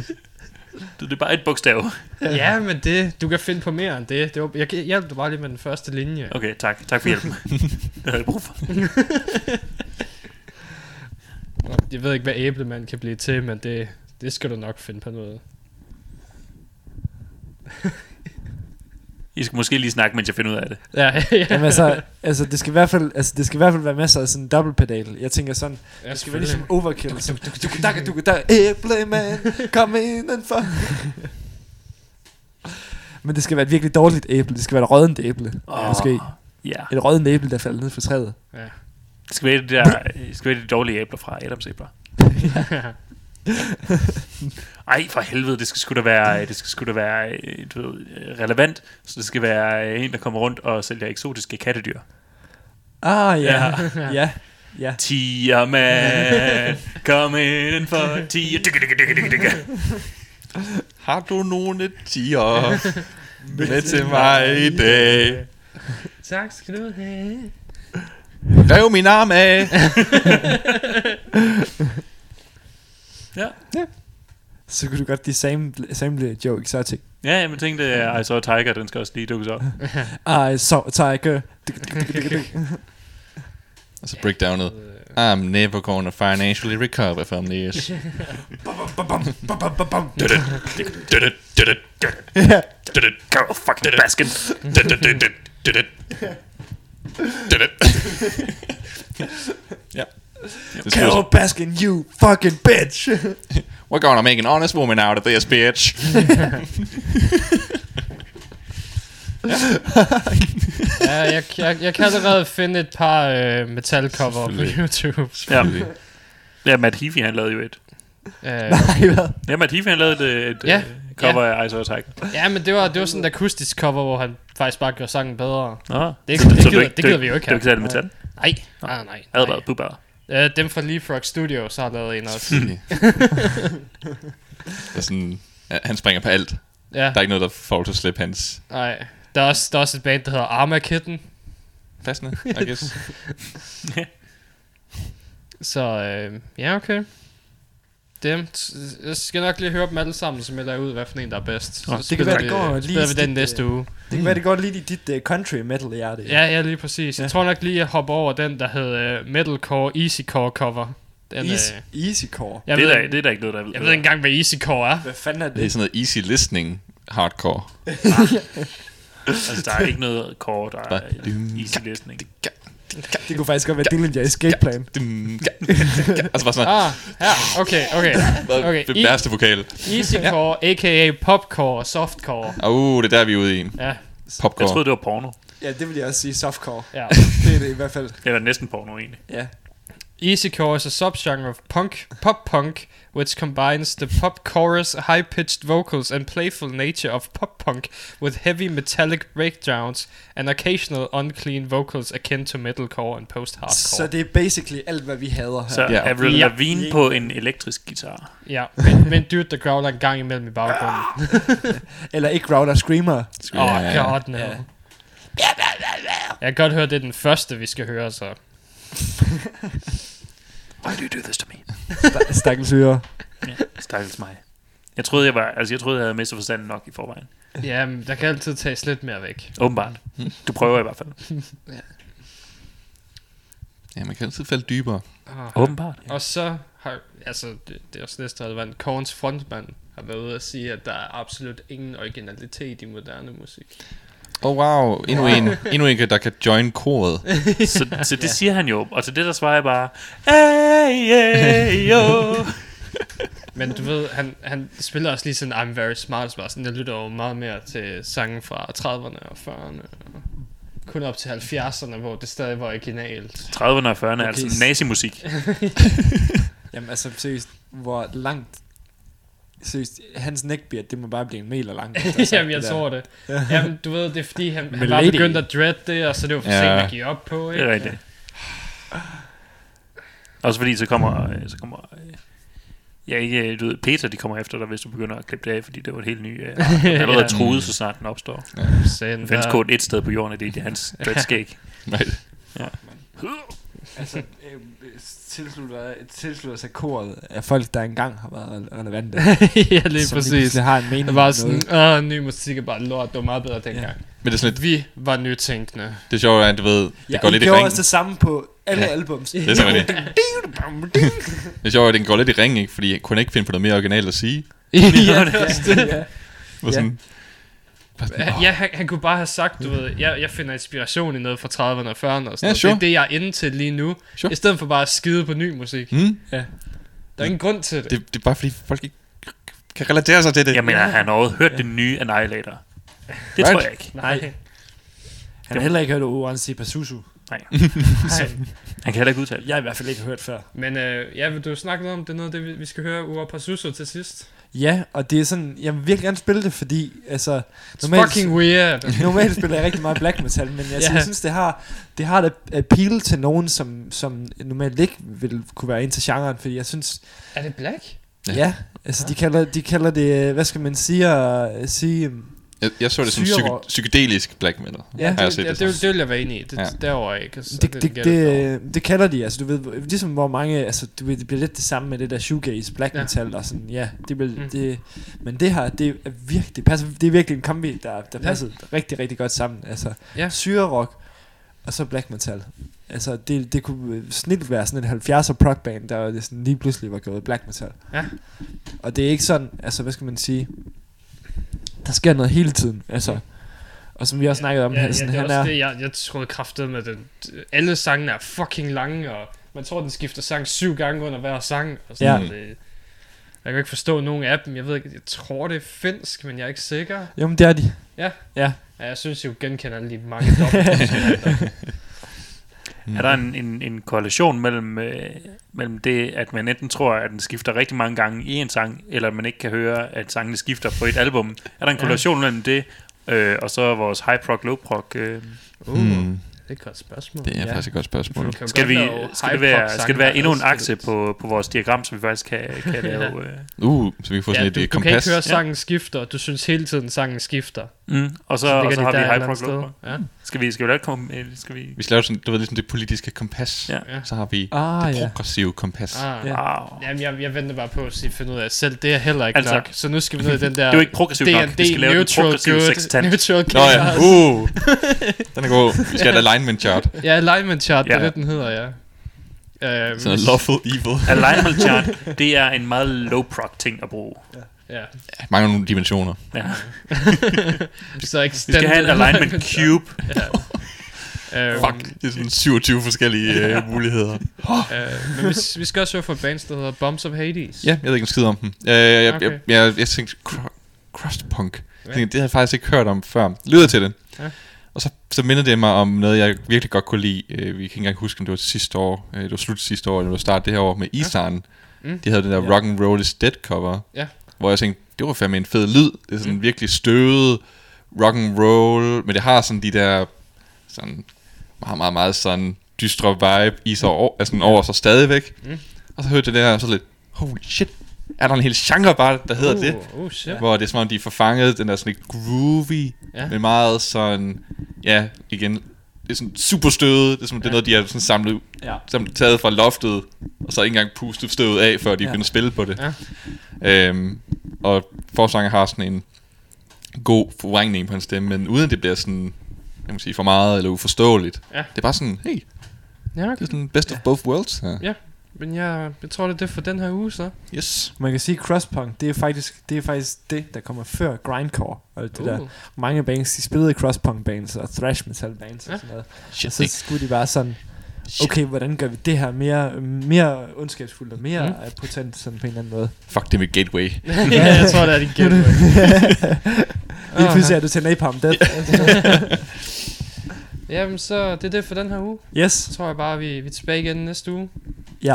Det er bare et bogstav *laughs* Ja, men det, du kan finde på mere end det. det var, jeg hjælper dig bare lige med den første linje. Okay, tak, tak for hjælpen *laughs* Det har jeg brug for Jeg ved ikke, hvad æblemand kan blive til, men det, det skal du nok finde på noget. I skal måske lige snakke, mens jeg finder ud af det Ja, ja. Jamen altså, altså, det skal i hvert fald, altså, det skal i hvert fald være masser af sådan en dobbeltpedal. Jeg tænker sådan, ja det skal være ligesom overkill. Æblemand, kom indenfor. Men det skal være et virkelig dårligt æble. Det skal være et rådent æble, Åh. måske. Ja, Et rådent æble, der falder ned fra træet. Ja. det skal være det der Det skal være de dårlige æbler fra Adams æbler Ej, for helvede, det skal sgu da være, det skal sgu da være øh, du ved, øh, relevant. Så det skal være øh, en, der kommer rundt og sælger eksotiske kattedyr. Ah, ja. Ja. *laughs* Ja. Tiger man, *laughs* kom ind for tiger. Digga, digga, digga, digga, digga. Har du nogle tiger med til mig i dag? tak skal du have. Rev min arm af. *laughs* Ja. Så kunne du godt de sample, sample Joe Exotic. Ja, jeg tænkte, at I saw a tiger, den skal også lige dukkes op. I saw a tiger. Og så breakdownet. I'm never gonna financially recover from this. Carol fucking Baskin. ja. Carol Baskin, you fucking bitch. *laughs* We're gonna make an honest woman out of this, bitch. *laughs* Ja, jeg, jeg, jeg kan allerede finde et par øh, metalcover på. YouTube. Ja. ja, Matt Heafy, han lavede jo et. Øh, *laughs* Nej, hvad? Ja, Matt Heafy, han lavede et, et Ja. ja. cover af Ice Tiger. ja, men det var, det var sådan et akustisk cover, hvor han faktisk bare gjorde sangen bedre. Nå. Det, det, det, Så gider, du- det gider vi jo ikke Det er have. ikke særlig metal. Nej, nej, nej. Advaret, nej. Øh, dem fra Leapfrog Studios har lavet en også. *laughs* det er sådan, ja, han springer på alt. Ja, Der er ikke noget, der får til at slippe hans nej. Der er, også, der er også et band, der hedder Armakitten. fastende, I guess. *laughs* Så øh, ja, okay. Dem, t- jeg skal nok lige høre dem alle sammen, så melder jeg ud, hvad for en, der er bedst. Nå, Så det kan være, det går lige vi i den dit, næste øh, uge. Det kan være, det går lidt i dit uh, country metal hjerte. Ja, ja, lige præcis. Jeg Ja. tror nok lige, jeg hopper over den, der hedder uh, Metalcore Easycore cover. Den, Easy, øh, easy core. jeg, det, ved, er der, det er der ikke noget, der er jeg ved ikke engang, hvad Easycore er. Hvad fanden er Det er det? sådan noget easy listening hardcore. *laughs* Altså, der er ikke noget core, der er easy listening. Det kunne faktisk godt være Dillinger Escape Plan. Altså bare sådan Ah, ja, okay, okay. okay, det værste vokal. Easycore, a.k.a. popcore, softcore. Uh, det er der, vi er ude i en. Ja, Jeg Popcore. troede, det var porno. Ja, det vil jeg også sige softcore. ja. Det er det i hvert fald. Eller næsten porno, egentlig. Ja. Easycore is a subgenre of punk, pop punk, which combines the pop chorus, high-pitched vocals, and playful nature of pop punk with heavy metallic breakdowns and occasional unclean vocals akin to metalcore and post-hardcore. Så det er basically alt, hvad vi hader her. Så Ja. Avril Ja. Lavigne på en elektrisk guitar. Ja, men, men dude, der growler en gang imellem i baggrunden. *laughs* Eller ikke Router Screamer. Åh, oh, god no. Ja. Jeg kan godt høre, det er den første, vi skal høre, så. Why do you do this to me? Sta- Stakkels øre. Ja, stakkels mig. Jeg troede, jeg var, altså jeg troede, jeg havde mistet forstanden nok i forvejen. Ja, men der kan altid tages lidt mere væk. Åbenbart. Du prøver i hvert fald. Ja, man kan altid falde dybere. Oh, Åbenbart. Og så har, altså, det, det er også næste relevant, Korns frontmand har været ude at sige, at der er absolut ingen originalitet i moderne musik. Oh wow, endnu en, endnu en, der kan join koret. *laughs* Så, så det siger han jo. Og til det der svarer jeg bare, hey, hey, yo. *laughs* Men du ved, han, han spiller også lige sådan I'm Very Smart, så bare sådan, jeg lytter jo meget mere til sange fra 30'erne og 40'erne. Og kun op til 70'erne, hvor det stadig var originalt. 30'erne og 40'erne er Okay, altså s- nazimusik. *laughs* Jamen altså, seriøst, hvor langt... Seriøst, hans neckbeard, det må bare blive en meter *laughs* sagt Jamen, jeg det tror det. Jamen, du ved, det er fordi, han, han var begyndt at dread det, og så det var for Ja. sent at give op på, Det ikke? er rigtigt. Også fordi så kommer, øh, så kommer øh, ja, ikke, du ved, Peter, de kommer efter dig, hvis du begynder at klippe det af, fordi det var et helt ny, øh, *laughs* er allerede Ja. truet, så snart den opstår. Den findes kun et sted på jorden, og det er hans *laughs* dreadskæg. Right. Altså, øh, tilslutter, tilslutter sig koret af folk, der engang har været relevante. *laughs* ja, lige som præcis. pludselig har en mening Det var sådan, åh, ny musik er bare lort, det var meget bedre dengang. Men det er sådan lidt, Vi var nytænkende. det er sjovt, at du ved, det Ja, går I lidt i gjorde ring. også det samme på alle Ja. albums. Det er sådan, det. *laughs* Det er sjovt, at den går lidt i ring, ikke? Fordi jeg kunne ikke finde på noget mere originalt at sige. *laughs* ja, det er også det. ja. Sådan, sådan, åh, Ja, han, han kunne bare have sagt, du ved, jeg, jeg finder inspiration i noget fra 30'erne og 40'erne og sådan Ja, noget. sure. Det er det, jeg er inde til lige nu. Sure. I stedet for bare at skide på ny musik. hmm? Der er ingen grund til det. det, det er bare fordi folk ikke kan relatere sig til det. Jeg mener, han har overhovedet hørt den nye Annihilator. Det Right. tror jeg ikke. Nej. Han har heller ikke hørt Orange Pazuzu. Nej. *laughs* *laughs* Han kan heller ikke udtale. Jeg har i hvert fald ikke hørt før. Men øh, ja, vil du snakke noget om, det er noget det, vi, vi skal høre Ura Pazuzu til sidst? Ja, og det er sådan, jeg vil virkelig gerne spille det, fordi altså, It's fucking weird. *laughs* normalt spiller jeg rigtig meget black metal, men altså, Ja. jeg synes, det har, det har et appeal til nogen, som, som normalt ikke vil kunne være ind til genren, fordi jeg synes, er det black? Ja. ja, ja altså de kalder, de kalder det, hvad skal man sige, uh, sige um, Jeg, jeg så det som Syre- psyke, psykedelisk black metal. Ja, har jeg det, set ja, det, det, som. det vil jeg være enig i. Det, Ja. Derover ikke. Så det, det, det, det, det, det, det kalder de, altså du ved, ligesom hvor mange, altså du ved, det bliver lidt det samme med det der shoegaze, black Ja. metal og sådan, ja, det vil, Mm. det, men det her, det er virkelig, det passer, det er virkelig en kombi, der, der Ja. passer rigtig, rigtig godt sammen, altså Ja. syre-rock, og så black metal. Altså, det, det kunne snit være sådan en 70'er prog band, der det sådan lige pludselig var gået black metal. Ja. Og det er ikke sådan, altså, hvad skal man sige, der sker noget hele tiden, altså. Og som vi også snakkede om, ja, ja, sådan, det er han er, det, jeg, jeg troede kraftet med den. Alle sangene er fucking lange, og man tror, den skifter sang syv gange under hver sang. Og sådan Ja. Det, Jeg kan ikke forstå nogen af dem. Jeg ved ikke, jeg tror det er finsk, men jeg er ikke sikker. Jo, men det er de. Ja. Ja. Ja, jeg synes jo genkender de mange dobbelt. *laughs* Er der en, en, en korrelation mellem, øh, mellem det, at man enten tror, at den skifter rigtig mange gange i en sang, eller at man ikke kan høre, at sangene skifter på et album? Er der en korrelation mellem det, øh, og så vores high prog, low prog? Øh, uh, Hmm, det er et godt spørgsmål. det er faktisk et godt spørgsmål. Kan skal, vi, skal, det være, skal det være endnu en akse på, på vores diagram, så vi faktisk kan, kan *laughs* lave... Øh, Uh, så vi kan få sådan Ja, et du, øh, du kan kompas. ikke høre sangen skifter, og du synes hele tiden sangen skifter. mm, og så, Så og så de har vi high prog, low prog. Ja. Skal vi, skal vi lave et kom, øh, skal vi... Vi skal lave sådan, du ved, ligesom det politiske kompas. Ja. Ja. Så har vi Ah, det ja. progressive kompas. Ah. Ja. Wow. Jamen, jeg, jeg venter bare på at sige, finde ud af, selv det er heller ikke Altså, nok. Så nu skal vi ned i *laughs* den der... Det er jo ikke progressivt nok. Vi skal lave neutral progressiv good, sextant. Neutral Nå ja, uh, *laughs* den er god. Vi skal have et alignment chart. Ja, alignment chart, det er Ja. det, den hedder, ja. Uh, Sådan noget lawful evil. Alignment chart, det er en meget low prog ting at bruge. Ja. Mange nogle dimensioner. Ja. Så *laughs* Vi skal have en alignment *laughs* cube. Uh, Fuck, det er sådan 27 forskellige uh, muligheder. Uh, *laughs* men vi, vi skal også høre fra et band, der hedder Bombs of Hades. Ja, jeg ved ikke en skid om dem. Uh, jeg, jeg, Okay. jeg, jeg, jeg tænkte, cr- crustpunk. Ja. Jeg tænkte, det har jeg faktisk ikke hørt om før. Lyder til det. Ja. Og så, så mindede det mig om noget, jeg virkelig godt kunne lide. Uh, vi kan ikke engang huske, om det var sidste år. Uh, det var slut sidste år, eller det var start det her år med Isan. Mm. De havde den der Ja. Rock and Roll is Dead cover. Ja. Hvor jeg tænkte, det var fandme en fed lyd. Det er sådan Mm. virkelig støvet rock and roll, men det har sådan de der sådan meget, meget, meget sådan dystre vibe i sig over, altså over sig stadigvæk. Mm. Og så hørte jeg det der, og så lidt, holy shit, er der en hel genre bare, der hedder uh, det? Oh shit. Hvor det er som om, de får fanget den der sådan lidt groovy, Ja. men meget sådan, ja, igen, det er sådan super støvet, det er som, det er Ja. noget, de har sådan samlet, Ja. samlet taget fra loftet, og så ikke engang pustet støvet af, før de Ja. ja. begynder at spille på det. Ja. Øhm, og forsanger har sådan en god forvrængning på hans stemme, men uden det bliver sådan, jeg må sige, for meget eller uforståeligt. Ja. Det er bare sådan, hey, Ja, det er sådan best of both worlds. Ja. Ja. Men jeg, jeg tror, det er det for den her uge, så. Yes. Man kan sige, crosspunk, det er faktisk det, er faktisk det der kommer før grindcore. Og alt det uh. der. Mange bands, de spillede crosspunk bands og thrash metal bands Ja. og sådan noget. Shit, Og så skulle de bare sådan, okay, hvordan gør vi det her mere, mere ondskabsfuldt og mere Mm. potent sådan på en eller anden måde. Fuck det med Gateway. *laughs* ja, jeg tror, det er din gæld. *laughs* Lige pludselig er du til Napalm Death. *laughs* Jamen, så det er det for den her uge. yes. Så tror jeg bare, vi, vi er tilbage igen næste uge. Ja.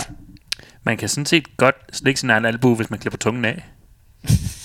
Man kan sådan set godt slikke sin egen albu, hvis man klipper tungen af. *laughs*